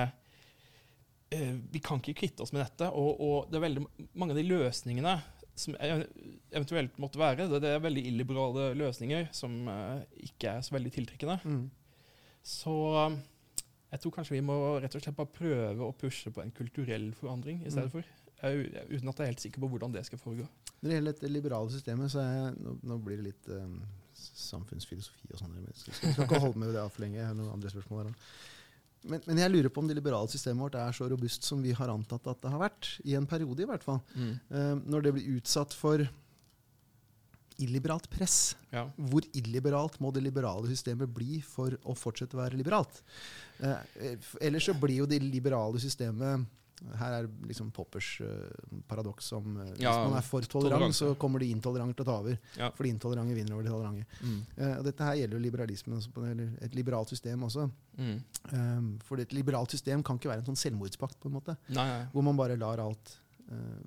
eh, Vi kan ikke kvitte oss med dette. Og, og det er veldig mange av de løsningene som eventuelt måtte være, det, det er veldig illiberale løsninger som ikke er så veldig tiltrekkende. Mm. Så jeg tror kanskje vi må rett og slett bare prøve å pushe på en kulturell forandring i stedet Mm. for. Eh, uten at jeg er helt sikker på hvordan det skal foregå. Når det gjelder dette liberale systemet, så er jeg, nå, nå blir det litt um, samfunnsfilosofi og sånn. Jeg skal, skal ikke holde med det altfor lenge. Jeg har noen andre spørsmål der. Men, men jeg lurer på om det liberale systemet vårt er så robust som vi har antatt at det har vært. I en periode, i hvert fall. Um, når det blir utsatt for illiberalt press. Ja. Hvor illiberalt må det liberale systemet bli for å fortsette å være liberalt? Eh, ellers så blir jo det liberale systemet her er liksom Poppers uh, paradoks om eh, Hvis Ja, man er for tolerant, så kommer de intolerante til å ta over. Ja. For de intolerante vinner over de tolerante. Mm. Uh, og dette her gjelder jo liberalismen, eller et liberalt system også. Mm. Um, for et liberalt system kan ikke være en sånn selvmordspakt, på en måte. Nei, nei. Hvor man bare lar alt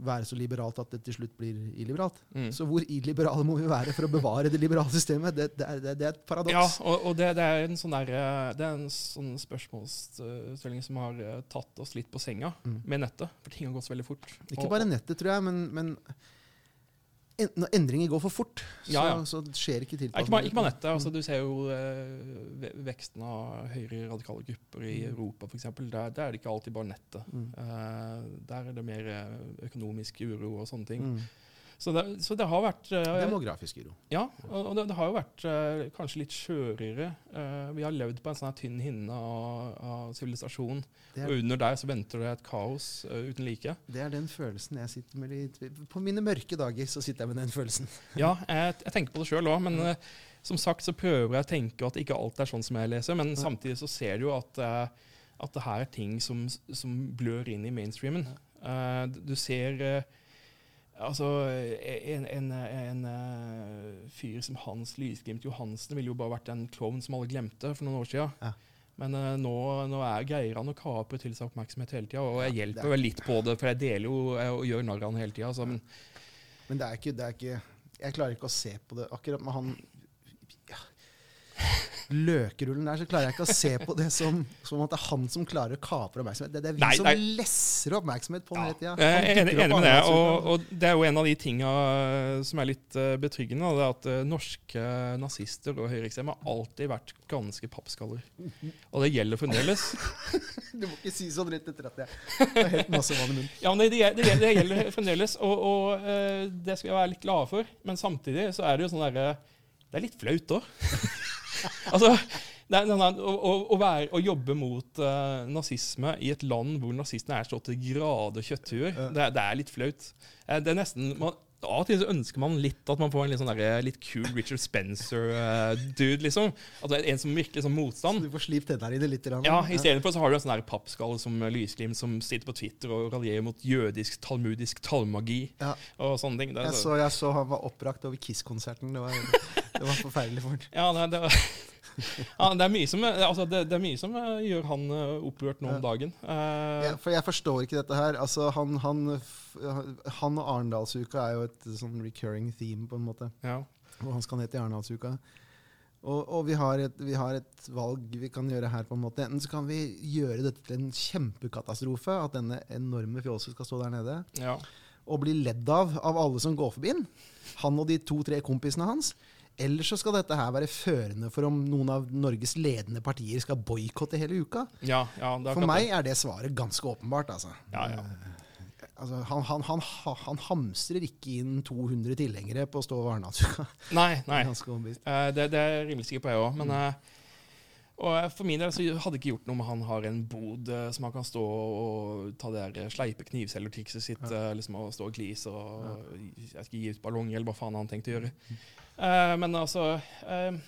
være så liberalt at det til slutt blir illiberalt. Mm. Så hvor illiberale må vi være for å bevare det liberale systemet? Det, det, det, det er et paradoks. Ja, og, og det, er en sånn der, eh, det er en sånn spørsmålsstilling som har eh, tatt oss litt på senga Mm. med nettet. For ting har gått så veldig fort. Ikke bare nettet, tror jeg, men, men en, når endringer går for fort, så, Ja, ja. så skjer ikke tilpasning. ikke, ikke bare nettet. Altså, du ser jo eh, veksten av høyre radikale grupper i Mm. Europa, f.eks. Der, der er det ikke alltid bare nettet. Mm. Eh, der er det mer eh, økonomisk uro og sånne ting. Mm. Så, det, så det har vært uh, Demografisk uro. Ja, og det, det har jo vært uh, kanskje litt skjørere. Uh, vi har levd på en sånn tynn hinne av av sivilisasjon. Og er, under der så venter det et kaos uten like. det er den følelsen jeg sitter med litt På mine mørke dager så sitter jeg med den følelsen. Ja, jeg, jeg tenker på det sjøl òg, men som sagt så prøver jeg å tenke at ikke alt er sånn som jeg leser, men samtidig så ser du jo at, at det her er ting som, som blør inn i mainstreamen. Du ser Altså, en, en, en uh, fyr som Hans Lysglimt Johansen ville jo bare vært en klovn som alle glemte for noen år siden. Ja. Men uh, nå, nå er, greier han å kapre til seg oppmerksomhet hele tida. Og jeg Ja, hjelper er- vel litt på det, for jeg deler jo og gjør narr av han hele tida. Altså, men Men det er, ikke, det er ikke Jeg klarer ikke å se på det akkurat med han. Løkerullen der, så klarer jeg ikke å se på det som, som at det er han som klarer å kapre oppmerksomhet. Det, det er vi Nei, som nei. lesser oppmerksomhet på ja. hele tida. Jeg er enig, enig med det. Og, og det er jo en av de tinga som er litt eh, betryggende. Det er at eh, norske nazister og høyreekstreme har alltid vært ganske pappskaller. Og det gjelder fremdeles. Du må ikke si sånn rett etter at jeg har helt masse vann i munnen. Ja, men det, det, det, det gjelder fremdeles, og, og eh, det skal vi være litt glad for. Men samtidig så er det jo sånn derre Det er litt flaut òg. altså, nei, nei, nei, å, å, være, å jobbe mot uh, nazisme i et land hvor nazistene er så til grader kjøtthuer, Ja. det, det er litt flaut. Eh, det er nesten man, Av og til så ønsker man litt at man får en litt, sånn der, litt kul Richard Spencer-dude, liksom. Altså en som virkelig sånn Så du får slipt tennene dine litt. grann. Ja, Istedenfor så har du en sånn pappskall som Lysglim, som sitter på Twitter og raljerer mot jødisk, talmudisk tallmagi Ja. og sånne ting. Det, Jeg så- så, jeg så han var oppbrakt over Kiss-konserten. Det, var- det var forferdelig fort. Ja, nei, det, var- ja, det er mye som, altså, det, det er mye som eh, gjør han eh, opprørt nå om dagen. Uh, Ja, for jeg forstår ikke dette her. Altså, han, han, han og Arendalsuka er jo et sånn recurring theme, på en måte. ja. Og han skal ned til Arendalsuka. Og, og vi, har et, vi har et valg vi kan gjøre her. på en måte. Enten så kan vi gjøre dette til en kjempekatastrofe, at denne enorme fjolsen skal stå der nede, ja. og bli ledd av av alle som går forbi den. Han og de to-tre kompisene hans. Eller så skal dette her være førende for om noen av Norges ledende partier skal boikotte hele uka. ja, ja det For meg er det svaret ganske åpenbart. altså. Ja, ja. Altså, han, han, han, han hamstrer ikke inn 200 tilhengere på å stå Arendalsuka. Nei, nei. Eh, det, det er rimelig sikker på, jeg òg. Men eh, og eh, for min del så hadde ikke gjort noe med han har en bod som han kan stå og ta det der sleipe knivselgertrikset sitt, eh, liksom og stå og glise og jeg skal gi ut ballonger, eller hva faen han har tenkt å gjøre. Eh, men altså eh,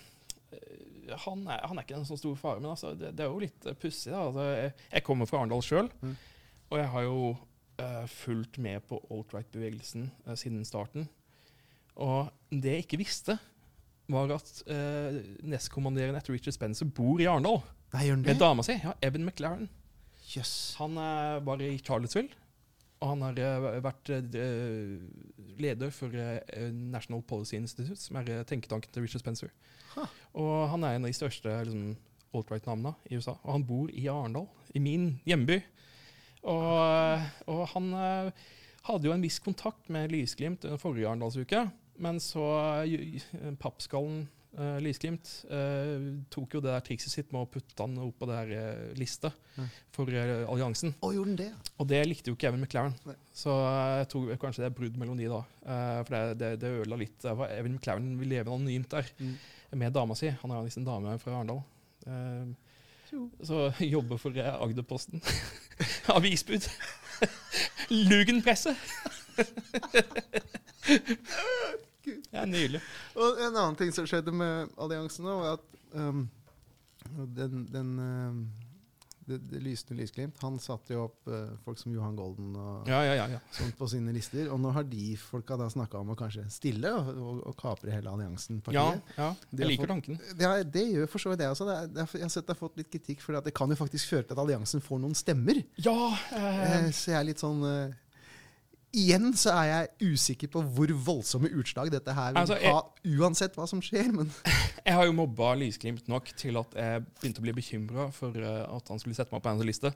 han, er, han er ikke en sånn stor fare, men altså, det, det er jo litt uh, pussig. Altså, jeg, jeg kommer fra Arendal sjøl, Mm. og jeg har jo eh, fulgt med på alt-right-bevegelsen eh, siden starten. Og det jeg ikke visste, var at uh, nestkommanderende etter Richard Spencer bor i Arendal med dama si. Ja, Evan McLaren. Yes. Han uh, var i Charlottesville, og han har eh, vært eh, leder for eh, National Policy Institute, som er eh, tenketanken til Richard Spencer. Huh. Og han er en av de største liksom, alt-right-navnene i USA. Og han bor i Arendal, i min hjemby. Og, og han eh, hadde jo en viss kontakt med Lysglimt den forrige Arendalsuke, men så pappskallen eh, Lysglimt uh, tok jo det der trikset sitt med å putte han opp på det her uh, lista Ja. for alliansen. Og, gjorde han det? Og det likte jo ikke Evan McLaren. Nei. Så jeg tror kanskje det er brudd mellom de da. Eh, for det, det, det ødela litt. Det var Evan McLaren vil leve anonymt der Mm. med dama si. Han er liksom en dame fra Arendal. Eh, så jobber for Agderposten. Avisbud. Lugenpresse. Ja, nydelig. Og en annen ting som skjedde med alliansen nå, var at um, den, den um, det, det lysende lysglimt, han satte jo opp uh, folk som Johan Golden og Ja, ja, ja. ja. sånt på sine lister. Og nå har de folka da snakka om å kanskje stille og, og, og kapre hele alliansen. ja, ja. Jeg liker fått- tanken. Det, er- det gjør for så vidt jeg også. Det er, det er, jeg har sett det har fått litt kritikk, for det kan jo faktisk føre til at alliansen får noen stemmer. Ja! Eh, Eh, så jeg er litt sånn eh, Igjen så er jeg usikker på hvor voldsomme utslag dette her vil Altså, jeg- ha, uansett hva som skjer. Men Jeg har jo mobba Lysglimt nok til at jeg begynte å bli bekymra for eh, at han skulle sette meg på en Mm liste.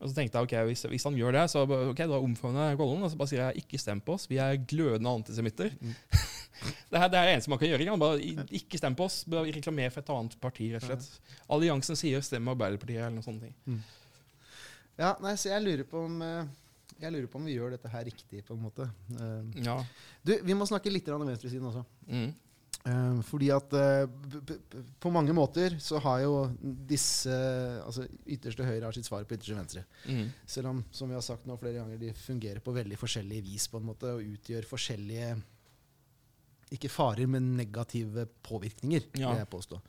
Og så tenkte jeg ok, hvis, hvis han gjør det, så ok, da omfavner jeg rollen. Og så bare sier jeg ikke stem på oss, vi er glødende antisemitter. Mm. det, her, det er det eneste man kan gjøre. Bare ikke stem på oss, bare reklamer for et annet parti. rett og slett. Alliansen sier stem Arbeiderpartiet eller noen sånne ting. ja, nei, så jeg lurer på om eh, jeg lurer på om vi gjør dette her riktig, på en måte. Uh, Ja. du, vi må snakke litt om venstresiden også. Mm. Uh, fordi at b- på mange måter så har jo disse Altså ytterste høyre har sitt svar på ytterste venstre. Mm. Selv om som vi har sagt nå flere ganger, de fungerer på veldig forskjellig vis på en måte, og utgjør forskjellige ikke farer, men negative påvirkninger, Ja. vil jeg påstå.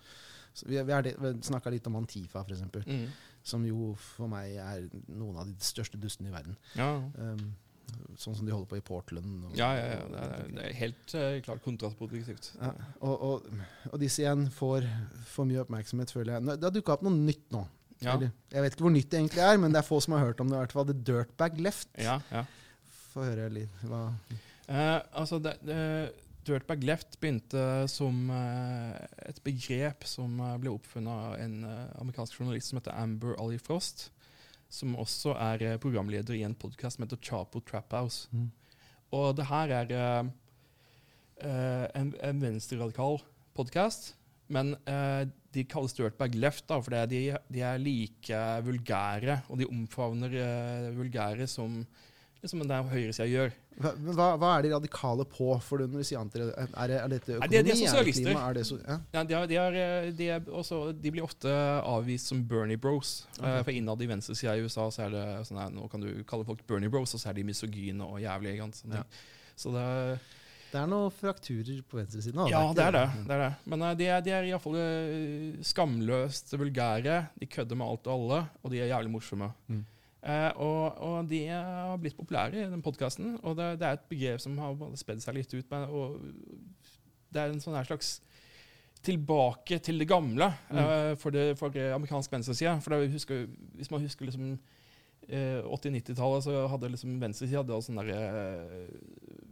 Så vi vi, vi snakka litt om Antifa, f.eks., Mm. Som jo for meg er noen av de største dustene i verden. Ja. Um, sånn som de holder på i Portland. Og, Ja, ja, ja. Det er, det er helt uh, klart kontrastproduktivt. Ja, og, og, og disse igjen får for mye oppmerksomhet, føler jeg. Det har dukka opp noe nytt nå. Ja, Eller, jeg vet ikke hvor nytt det egentlig er, men det er få som har hørt om det. i hvert fall. The Dirtbag Left. ja. ja. Få høre litt hva uh, altså, det, det, Dirtbag left begynte som eh, et begrep som eh, ble oppfunnet av en eh, amerikansk journalist som heter Amber Ali Frost, som også er programleder i en podkast som heter Chapo Trap House. Mm. Og det her er uh, en, en venstreradikal podkast, men uh, de kalles Dirtbag Left da, fordi de, de er like vulgære, og de omfavner uh, vulgære som liksom den høyresida gjør. Hva, hva, hva er de radikale på? For det når du sier anti, er, det, er dette økonomi? de er- sosialister. er det klima? Er det so, ja? Ja, de, er, de, er, eh, de, er også, de blir ofte avvist som Bernie Bros. Okay. Ok. for innad i venstresida i USA så er det sånn her, nå kan du kalle folk Bernie Bros, og så er de misogyne og jævlige. Ja. Så det, Det er noen frakturer på venstresiden. ja, det er det. Det, er det. Men eh, de er, de er iallfall uh, skamløst vulgære. De kødder med alt og alle, og de er jævlig morsomme. Mm. Eh, og, og de har blitt populære i den podkasten, og det, det er et begrep som har spedd seg litt ut. Men, og det er en sånn her slags tilbake til det gamle Mm. eh, for, det, for amerikansk venstreside. For det, husker, hvis man husker liksom eh, 80-90-tallet, så hadde liksom venstresida sånne der,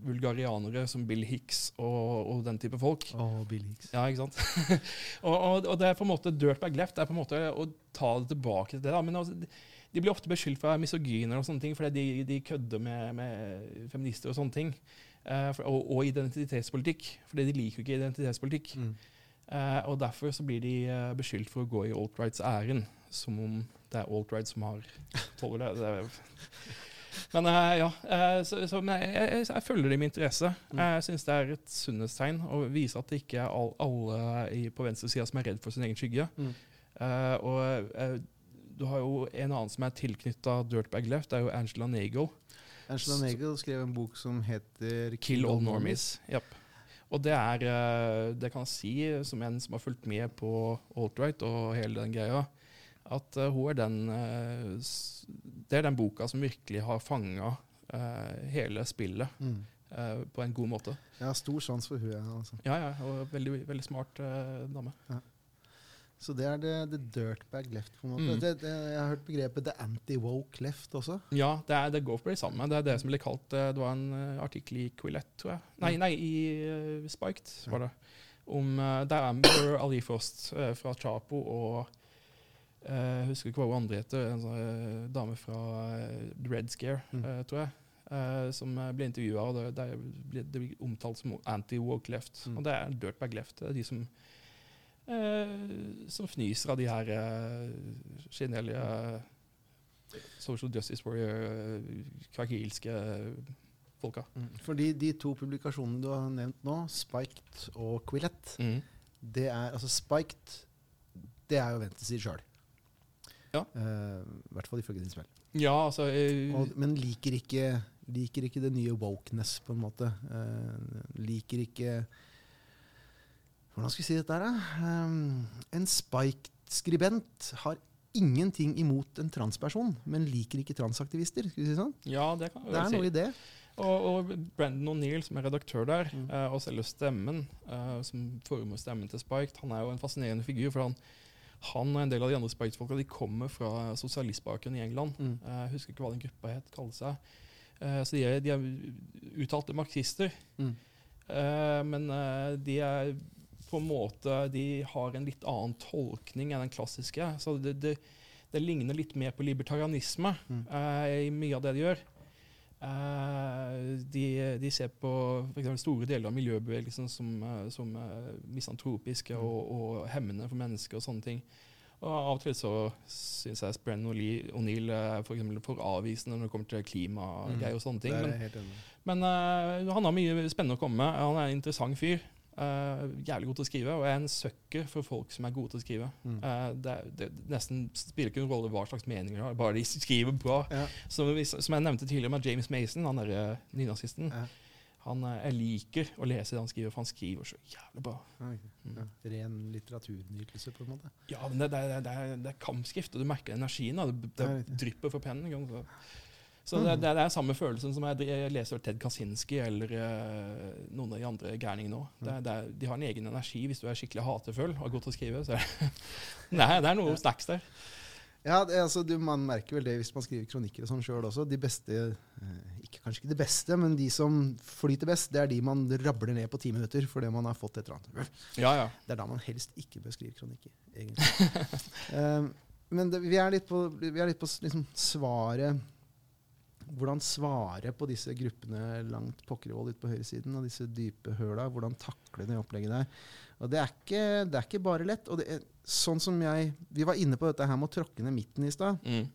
vulgarianere som Bill Hicks og, og den type folk. Oh, Bill Hicks. Ja, ikke sant? og, og, og det er på en måte dirtbag left. Det er på en måte å ta det tilbake til det. da, men altså, de- blir ofte beskyldt for å være misogyner og sånne ting, fordi de, de kødder med, med feminister og sånne ting. Uh, for, og, og identitetspolitikk, fordi de liker ikke identitetspolitikk. Mm. Uh, og derfor så blir de uh, beskyldt for å gå i alt-rights ærend, som om det er alt-right som har tåler det. det er, men ja, så, så, men jeg, jeg, jeg følger det med interesse. Mm. Jeg syns det er et sunnhetstegn å vise at det ikke er all, alle på venstresida som er redd for sin egen skygge. Mm. Og du har jo en annen som er tilknytta Dirtbag Left, det er jo Angela Nagel. Angela Nagel skrev en bok som heter Kill All Normies. Yep. Og det er eh, Det kan jeg si, som en som har fulgt med på alt-right og hele den greia, at eh, hun er den eh, Det er den boka som virkelig har fanga hele spillet Mm. på en god måte. Jeg har stor sans for hun. Altså. Ja, ja, og veldig, veldig smart dame. dame. Så det er det, the dirtbag left. på en måte. Mm. Det, det, jeg har hørt begrepet the anti-woke left også. Ja, det, er, det går på det samme. Det er det som ble kalt eh, Det var en eh, artikkel i Quillette, tror jeg. Nei, nei i uh, Spiked var det. Om uh, Det er Amber Ali Frost eh, fra Chapo og Jeg husker ikke hva hun andre heter. En sånn dame fra Red Scare, Mm. tror jeg. Uh, som ble intervjua, og det, det, ble, det ble omtalt som anti-woke left. Mm. Og det er dirtbag left. Det er de som som fnyser av de her uh, generelle social justice warrior, uh, krakilske folka. Fordi de to publikasjonene du har nevnt nå, Spiked og Quillette, Mm. det er altså Spiked det er jo venstresiden sjøl. Ja. Uh, I hvert fall ifølge din spill. Ja, altså eh, Og, men liker ikke, liker ikke det nye wokeness, på en måte. Uh, liker ikke Hvordan skal vi si dette her, da? Um, en Spiked-skribent har ingenting imot en transperson, men liker ikke transaktivister. Skal vi si sånn? Ja, det kan jeg Det er si. noe i det. Og, og Brendan O'Neill, som er redaktør der, Mm. eh, og selve Stemmen, uh, som former stemmen til Spiked, han er jo en fascinerende figur. for han han og en del av de andre Spiked-folka de kommer fra sosialistbakgrunn i England. Mm. Eh, Jeg husker ikke hva den gruppa het, kaller seg. Så de er, de er uttalte marxister. Mm. Men de er på en måte De har en litt annen tolkning enn den klassiske. Så det, det, det ligner litt mer på libertarianisme Mm. eh, i mye av det de gjør. Eh, de, de ser på for eksempel store deler av miljøbevegelsen som, eh, som misantropiske misantropiske og, og hemmende for mennesker og sånne ting. Og Av og til så syns jeg Sprenn O'Neill er for, for avvisende når det kommer til klimagreier og sånne ting. Men, men uh, han har mye spennende å komme med. Han er en interessant fyr. Eh, jævlig god til å skrive, og jeg er en sucker for folk som er gode til å skrive. Mm. Uh, det, det nesten spiller ikke noen rolle hva slags meninger de har, bare de skriver bra. Ja. Som, som jeg nevnte tidligere med James Mason, han derre nynazisten. Ja. han, eh, jeg liker å lese det han skriver, for han skriver så jævlig bra. Okay. ok. ja. Ren litteraturnytelse, på en måte. Ja, men det, det, det, det, er, er kampskrift, og du merker energien. Da. Det, det drypper fra pennen. ikke sant? Så, det, det, det er samme følelsen som jeg, leser Ted Kaczynski eller eh, noen av de andre gærningene òg. Er- de har en egen energi hvis du er skikkelig hatefull og god til å skrive. Så Nei, det, er, noe snacks der. Ja, det, altså, du, Man merker vel det hvis man skriver kronikker og sånn sjøl også. De beste, eh, ikke, kanskje ikke de beste, men de som flyter best, det er de man rabler ned på ti minutter fordi man har fått et eller annet. Ja, ja. Det er da man helst ikke bør skrive kronikker, egentlig. um, men det, vi er litt på, vi er litt på liksom, svaret Hvordan svare på disse gruppene langt pokkervoll ute på høyresiden og disse dype høla. Hvordan takle det opplegget der. Og det er ikke, det er ikke bare lett. Og det er, sånn som jeg Vi var inne på dette her med å tråkke ned midten i stad. Mm.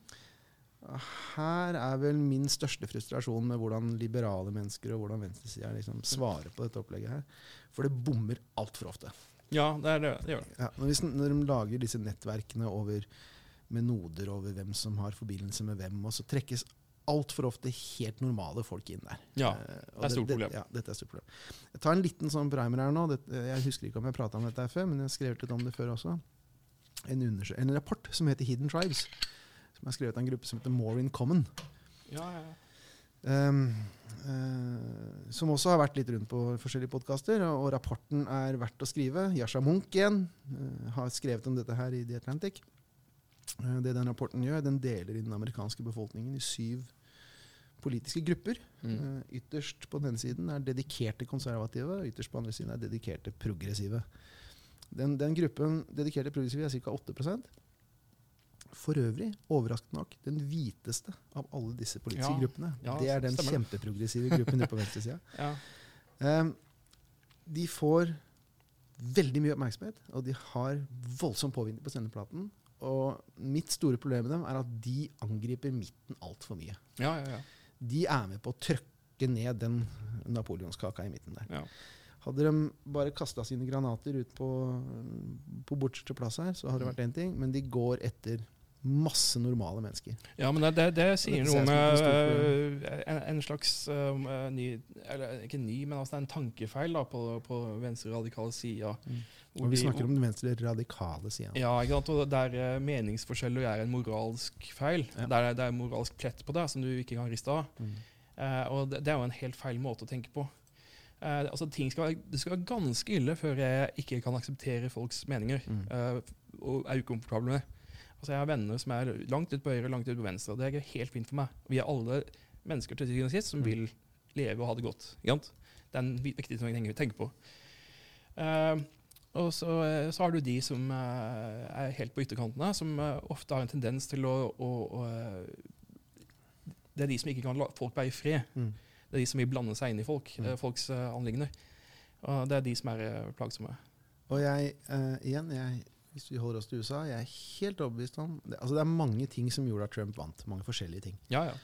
Her er vel min største frustrasjon med hvordan liberale mennesker og hvordan venstresida liksom svarer på dette opplegget her. For det bommer altfor ofte. ja det, det, det gjør det. Ja, når, vi, når de lager disse nettverkene over, med noder over hvem som har forbindelse med hvem, og så trekkes altfor ofte helt normale folk inn der. Ja, Eh, det er et stort problem. ja, dette er et stort problem. Jeg tar en liten sånn primer her nå. Jeg husker ikke om jeg prata om dette før, men jeg har skrevet litt om det før også. En, en rapport som heter Hidden Tribes, som er skrevet av en gruppe som heter More in Common. Ja, ja, ja. Um, uh, som også har vært litt rundt på forskjellige podkaster. Og, og rapporten er verdt å skrive. Yasha Munch igjen uh, har skrevet om dette her i The Atlantic. Eh, det den rapporten gjør, den deler i den amerikanske befolkningen i syv politiske grupper. Mm. Eh, ytterst på denne siden er dedikerte konservative, og ytterst på andre siden er dedikerte progressive. Den, den gruppen dedikerte progressive er ca. 8 For øvrig, overraskende nok, den hviteste av alle disse politiske Ja, gruppene. ja, det er den stemmer kjempeprogressive gruppen ute på venstresida. ja. Um, de får veldig mye oppmerksomhet, og de har voldsom påvirkning på sendeplaten. Og mitt store problem med dem er at de angriper midten altfor mye. ja, ja, ja. De er med på å trøkke ned den napoleonskaka i midten der. ja. Hadde de bare kasta sine granater ut på, på bortste plass her, så hadde det vært én ting, men de går etter masse normale mennesker. Ja, men det, det, det sier noe med øh, en, en slags uh, ny Eller ikke ny, men altså en tankefeil da, på, på venstre radikale sida. Og vi snakker om den venstre radikale sida. Ja, ikke sant? og der øh, meningsforskjeller er en moralsk feil. Ja. Der det er moralsk plett på det som du ikke kan riste av. Mm. Eh, og det, det er jo en helt feil måte å tenke på. Eh, altså ting skal være, Det skal være ganske ille før jeg ikke kan akseptere folks meninger Mm. eh, og er ukomfortabel med det. Altså Jeg har venner som er langt ut på høyre og langt ut på venstre. og Det er helt fint for meg. Vi er alle mennesker til syvende og sist som Mm. vil leve og ha det godt. Ikke sant? Det er en viktig ting å tenke på. Eh, og så, eh, så har du de som eh, er helt på ytterkantene, som eh, ofte har en tendens til å, å, å Det er de som ikke kan la folk være i fred. Mm. Det er de som vil blande seg inn i folk, Mm. folks anliggender. Og det er de som er plagsomme. Og jeg, uh, igjen, jeg, hvis vi holder oss til USA, jeg er helt overbevist om det, altså det er mange ting som gjorde at Trump vant. Mange forskjellige ting. Ja, ja.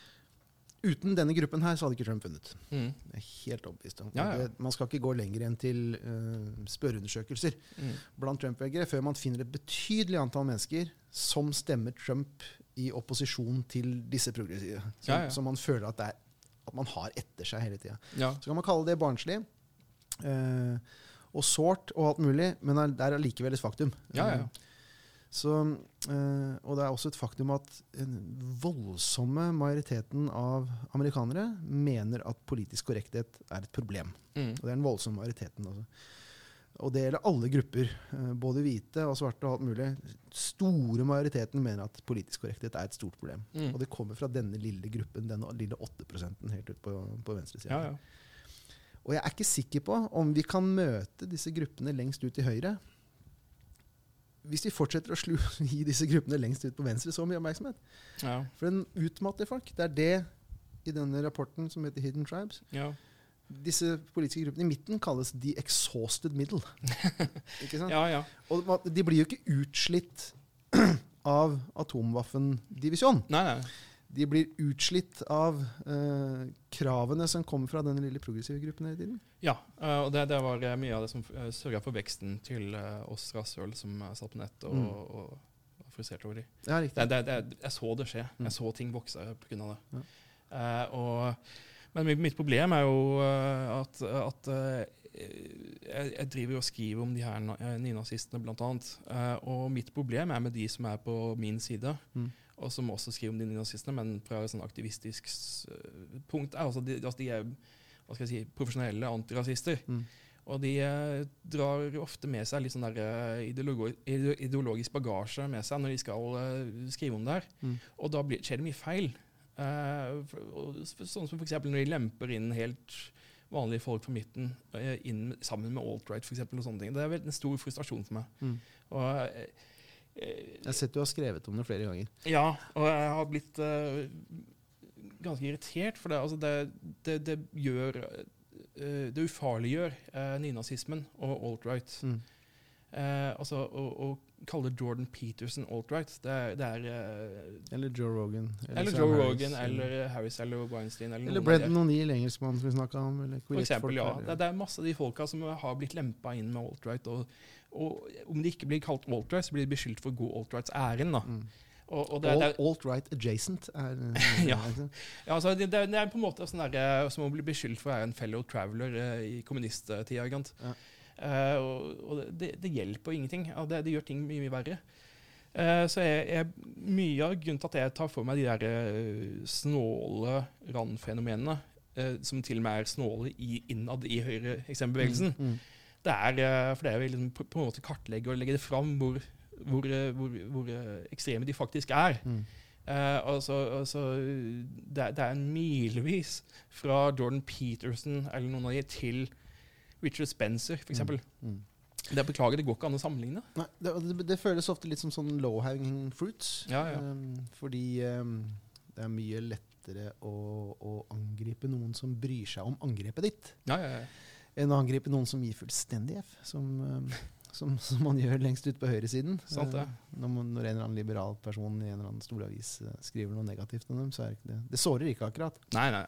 Uten denne gruppen her så hadde ikke Trump vunnet. Mm. Jeg er helt overbevist om. Ja, ja. Man skal ikke gå lenger enn til uh, spørreundersøkelser Mm. blant Trump-velgere før man finner et betydelig antall mennesker som stemmer Trump i opposisjon til disse progressive. Som, Ja, som man føler at, det er, at man har etter seg hele tida. Så kan man kalle det barnslig. Uh, og sårt og alt mulig, men det er allikevel et faktum. Ja, ja. Så, eh, og det er også et faktum at den voldsomme majoriteten av amerikanere mener at politisk korrekthet er et problem. Mm. Og det er den voldsomme majoriteten. Altså. Og det gjelder alle grupper, eh, både hvite og svarte og alt mulig. Store majoriteten mener at politisk korrekthet er et stort problem. Mm. Og det kommer fra denne lille gruppen, denne lille 8% helt ut på, på venstresida. Ja, ja. Og jeg er ikke sikker på om vi kan møte disse gruppene lengst ut til høyre. Hvis vi fortsetter å slu, gi disse gruppene lengst ut på venstre så mye oppmerksomhet. ja. For den utmatter folk. Det er det i denne rapporten som heter Hidden Tribes. ja. Disse politiske gruppene i midten kalles the exhausted middle. ikke sant? ja, ja. Og de blir jo ikke utslitt av atomvåpendivisjon. Nei, nei. De blir utslitt av eh, kravene som kommer fra denne lille progressive gruppen hele tiden. Ja, eh, og det, det var eh, mye av det som uh, sørga for veksten til eh, oss rasshøl som satt på nett og, Mm. og, var frustrert over de. Ja, riktig. Det, det, jeg så det skje. Mm. Jeg så ting vokse pga. det. Ja. Eh, og, Men mitt, problem er jo eh, at, at eh, jeg, jeg driver og skriver om de her na- eh, nynazistene. Eh, og mitt problem er med de som er på min side, Mm. Og som også skriver om de nynazistene, men fra et sånn aktivistisk eh, punkt. Er altså de, altså de er hva skal jeg si, profesjonelle antirasister. Mm. Og de eh, drar ofte med seg litt sånn der, eh, ideologisk bagasje med seg når de skal skrive om det her. Mm. Og da blir, skjer det mye feil. Og, sånn som f.eks. når de lemper inn helt vanlige folk fra midten inn sammen med alt-right, og sånne ting. Det er en stor frustrasjon for meg. Mm. Og, Jeg har sett du har skrevet om det flere ganger. ja, og jeg har blitt eh, ganske irritert, for det, altså det, det, det gjør eh, Det ufarliggjør uh, nynazismen og alt-right. Mm. Eh, altså, å, å kalle Jordan Peterson alt-right, det er, det er eh, Eller Joe Rogan. Eller eller Joe Harris, Rogan, eller Harris eller Weinstein. Eller, Eller. Brendan O'Neill, engelskmannen som vi snakka om. Eller For eksempel, folk ja. Det, det er masse av de folka som har blitt lempa inn med alt-right. Og, og om de ikke blir kalt alt-right, så blir de beskyldt for å gå alt-rights-æren. Mm. Og, og det, det, er- Alt-right adjacent er Ja. Ja, altså, det, det er på en måte sånn der, eh, som å bli beskyldt for å være en fellow traveler eh, i kommunisttida. Ja. Eh, og og det, det hjelper ingenting. Ja, det, det gjør ting mye, mye verre. Eh, så jeg, jeg, mye av grunnen til at jeg tar for meg de der eh, snåle randfenomenene, eh, som til og med er snåle i, innad i høyreekstrembevegelsen, Mm. Det er for det er å liksom på, på en måte kartlegge og legge det fram hvor, hvor, eh, hvor, hvor eh, ekstreme de faktisk er. Mm. Eh, altså, altså, det, det er en milevis fra Jordan Peterson eller noen av de til Richard Spencer, f.eks. Mm. Mm. Det beklager, det går ikke an å sammenligne. Nei, det, det, det føles ofte litt som sånn low hanging fruits. Ja, ja. Um, fordi um, det er mye lettere å, å angripe noen som bryr seg om angrepet ditt, Ja, ja, ja. Enn å angripe noen som gir fullstendig F, som, um, som, som man gjør lengst ute på høyresiden. Sant det. Uh, når, man, når en eller annen liberal person i en eller annen stor avis uh, skriver noe negativt om dem, så er ikke det Det sårer ikke akkurat. Nei, nei.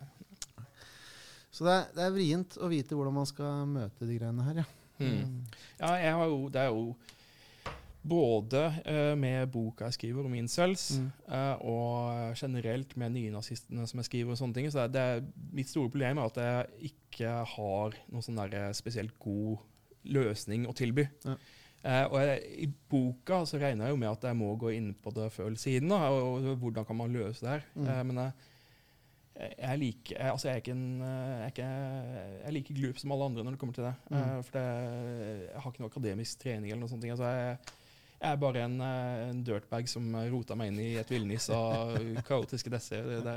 Så det er, det er vrient å vite hvordan man skal møte de greiene her, ja. Hmm. Ja, jeg har jo, det er jo både uh, med boka jeg skriver om incels, Mm. uh, og generelt med nynazistene som jeg skriver og sånne ting. Så det det mitt store problem er at jeg ikke har noen sånn der spesielt god løsning å tilby. Ja. Uh, og jeg, I boka så regner jeg jo med at jeg må gå inn på det før siden. Da, og, og hvordan kan man løse det her. Mm. Uh, men jeg, jeg, like, jeg, altså jeg, er ikke en, eh, jeg, er ikke, jeg like glup som alle andre når det kommer til det. Mm. Uh, for det, jeg har ikke noe akademisk trening eller noe sånt. Altså jeg, jeg er bare en, eh, en dirtbag som rota meg inn i et villnis av kaotiske desser. Det, det,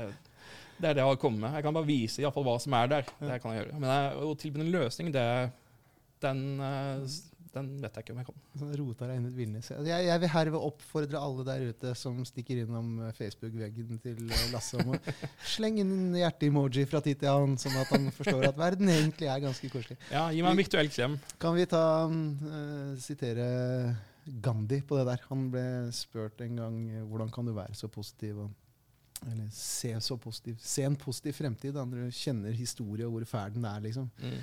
det er det jeg har kommet med. Jeg kan bare vise i hvert fall hva som er der. Det kan jeg gjøre. Men jeg, å tilby en løsning, det, den, eh, den vet jeg ikke om jeg kan. Sånn rota deg inn i et villnis. Altså, Jeg, jeg vil herved oppfordre alle der ute som stikker innom eh, Facebook-veggen til Lasse om å slenge inn en hjerte-emoji fra tid til annen, sånn at han forstår at verden egentlig er ganske koselig. Ja, Gi meg en virtuell klem. Kan vi ta uh, sitere Gandhi på det der? Han ble spurt en gang eh, hvordan kan du være så positiv og eller se så positiv Se en positiv fremtid da, når du kjenner historie og hvor fæl den er, liksom. Mm.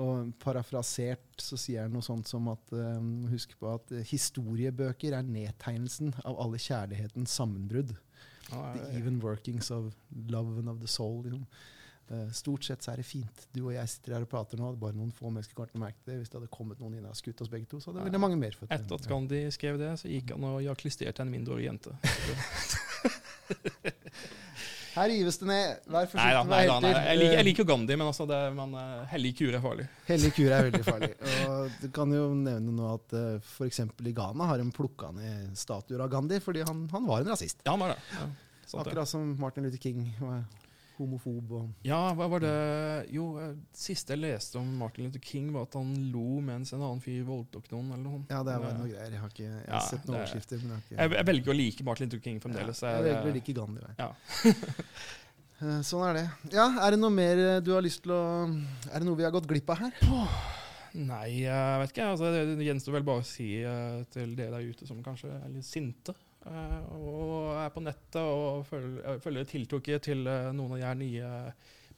Og parafrasert så sier han noe sånt som at um, Husk på at historiebøker er nedtegnelsen av alle kjærlighetens sammenbrudd. Ja, The ja, The even workings of love and of the soul. Liksom. Eh, stort sett så er det fint. Du og jeg sitter her og prater nå. Bare noen få mennesker kan merke det. Hvis det hadde kommet noen inn og skutt oss begge to, så hadde det vært mange mer fått Etter at Gandhi skrev det, så gikk han og jakk klistrerte en mindreårig jente. Her rives det ned. Vær forsiktig med helter. jeg, liker, jeg Eh, liker Gandhi, men altså det, man, eh, hellig kur er farlig. Hellig kur er veldig farlig. Og du kan jo nevne nå at uh, f.eks. i Ghana har de plukka ned statuer av Gandhi fordi han, han var en rasist. Ja, han var det. Ja. Akkurat som Martin Luther King var homofob. Og Ja, hva var det Jo, eh, siste jeg leste om Martin Luther King, var at han lo mens en annen fyr voldtok noen, eller noe. ja, det var Det- noe greier. Jeg har, ikke, jeg Ja, sett noen det- overskrifter. Men jeg har ikke Jeg, jeg velger å like Martin Luther King fremdeles. Ja, Jeg- velger å like Gandhi. Ja. Eh, Sånn er det. Ja, Er det noe mer eh, du har lyst til å Er det noe vi har gått glipp av her? Nei, jeg vet ikke. Altså, det gjenstår vel bare å si eh, til dere der ute som kanskje er litt sinte eh, og er på nettet og følger, eh, følger tiltrukket til eh, noen av de her nye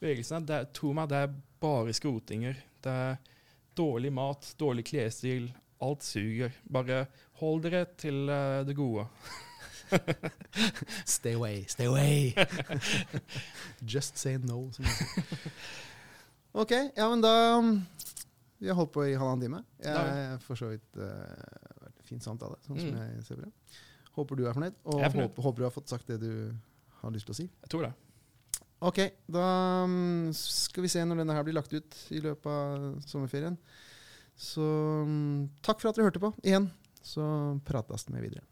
bevegelsene. Det, tro meg, det er bare skrotinger. Det er dårlig mat, dårlig klesstil. Alt suger. Bare hold dere til eh, det gode. stay away, stay away. Just say no. Ok, ja, men da um, Vi har holdt på i halvannen time. Jeg har for så vidt uh, vært en fin samtale, sånn som Mm. jeg ser på det. Håper du er fornøyd, og er fornøyd. Håper, håper du har fått sagt det du har lyst til å si. Jeg tror det. Ok, da um, skal vi se når denne her blir lagt ut i løpet av sommerferien. Så um, takk for at dere hørte på igjen. Så prates vi videre.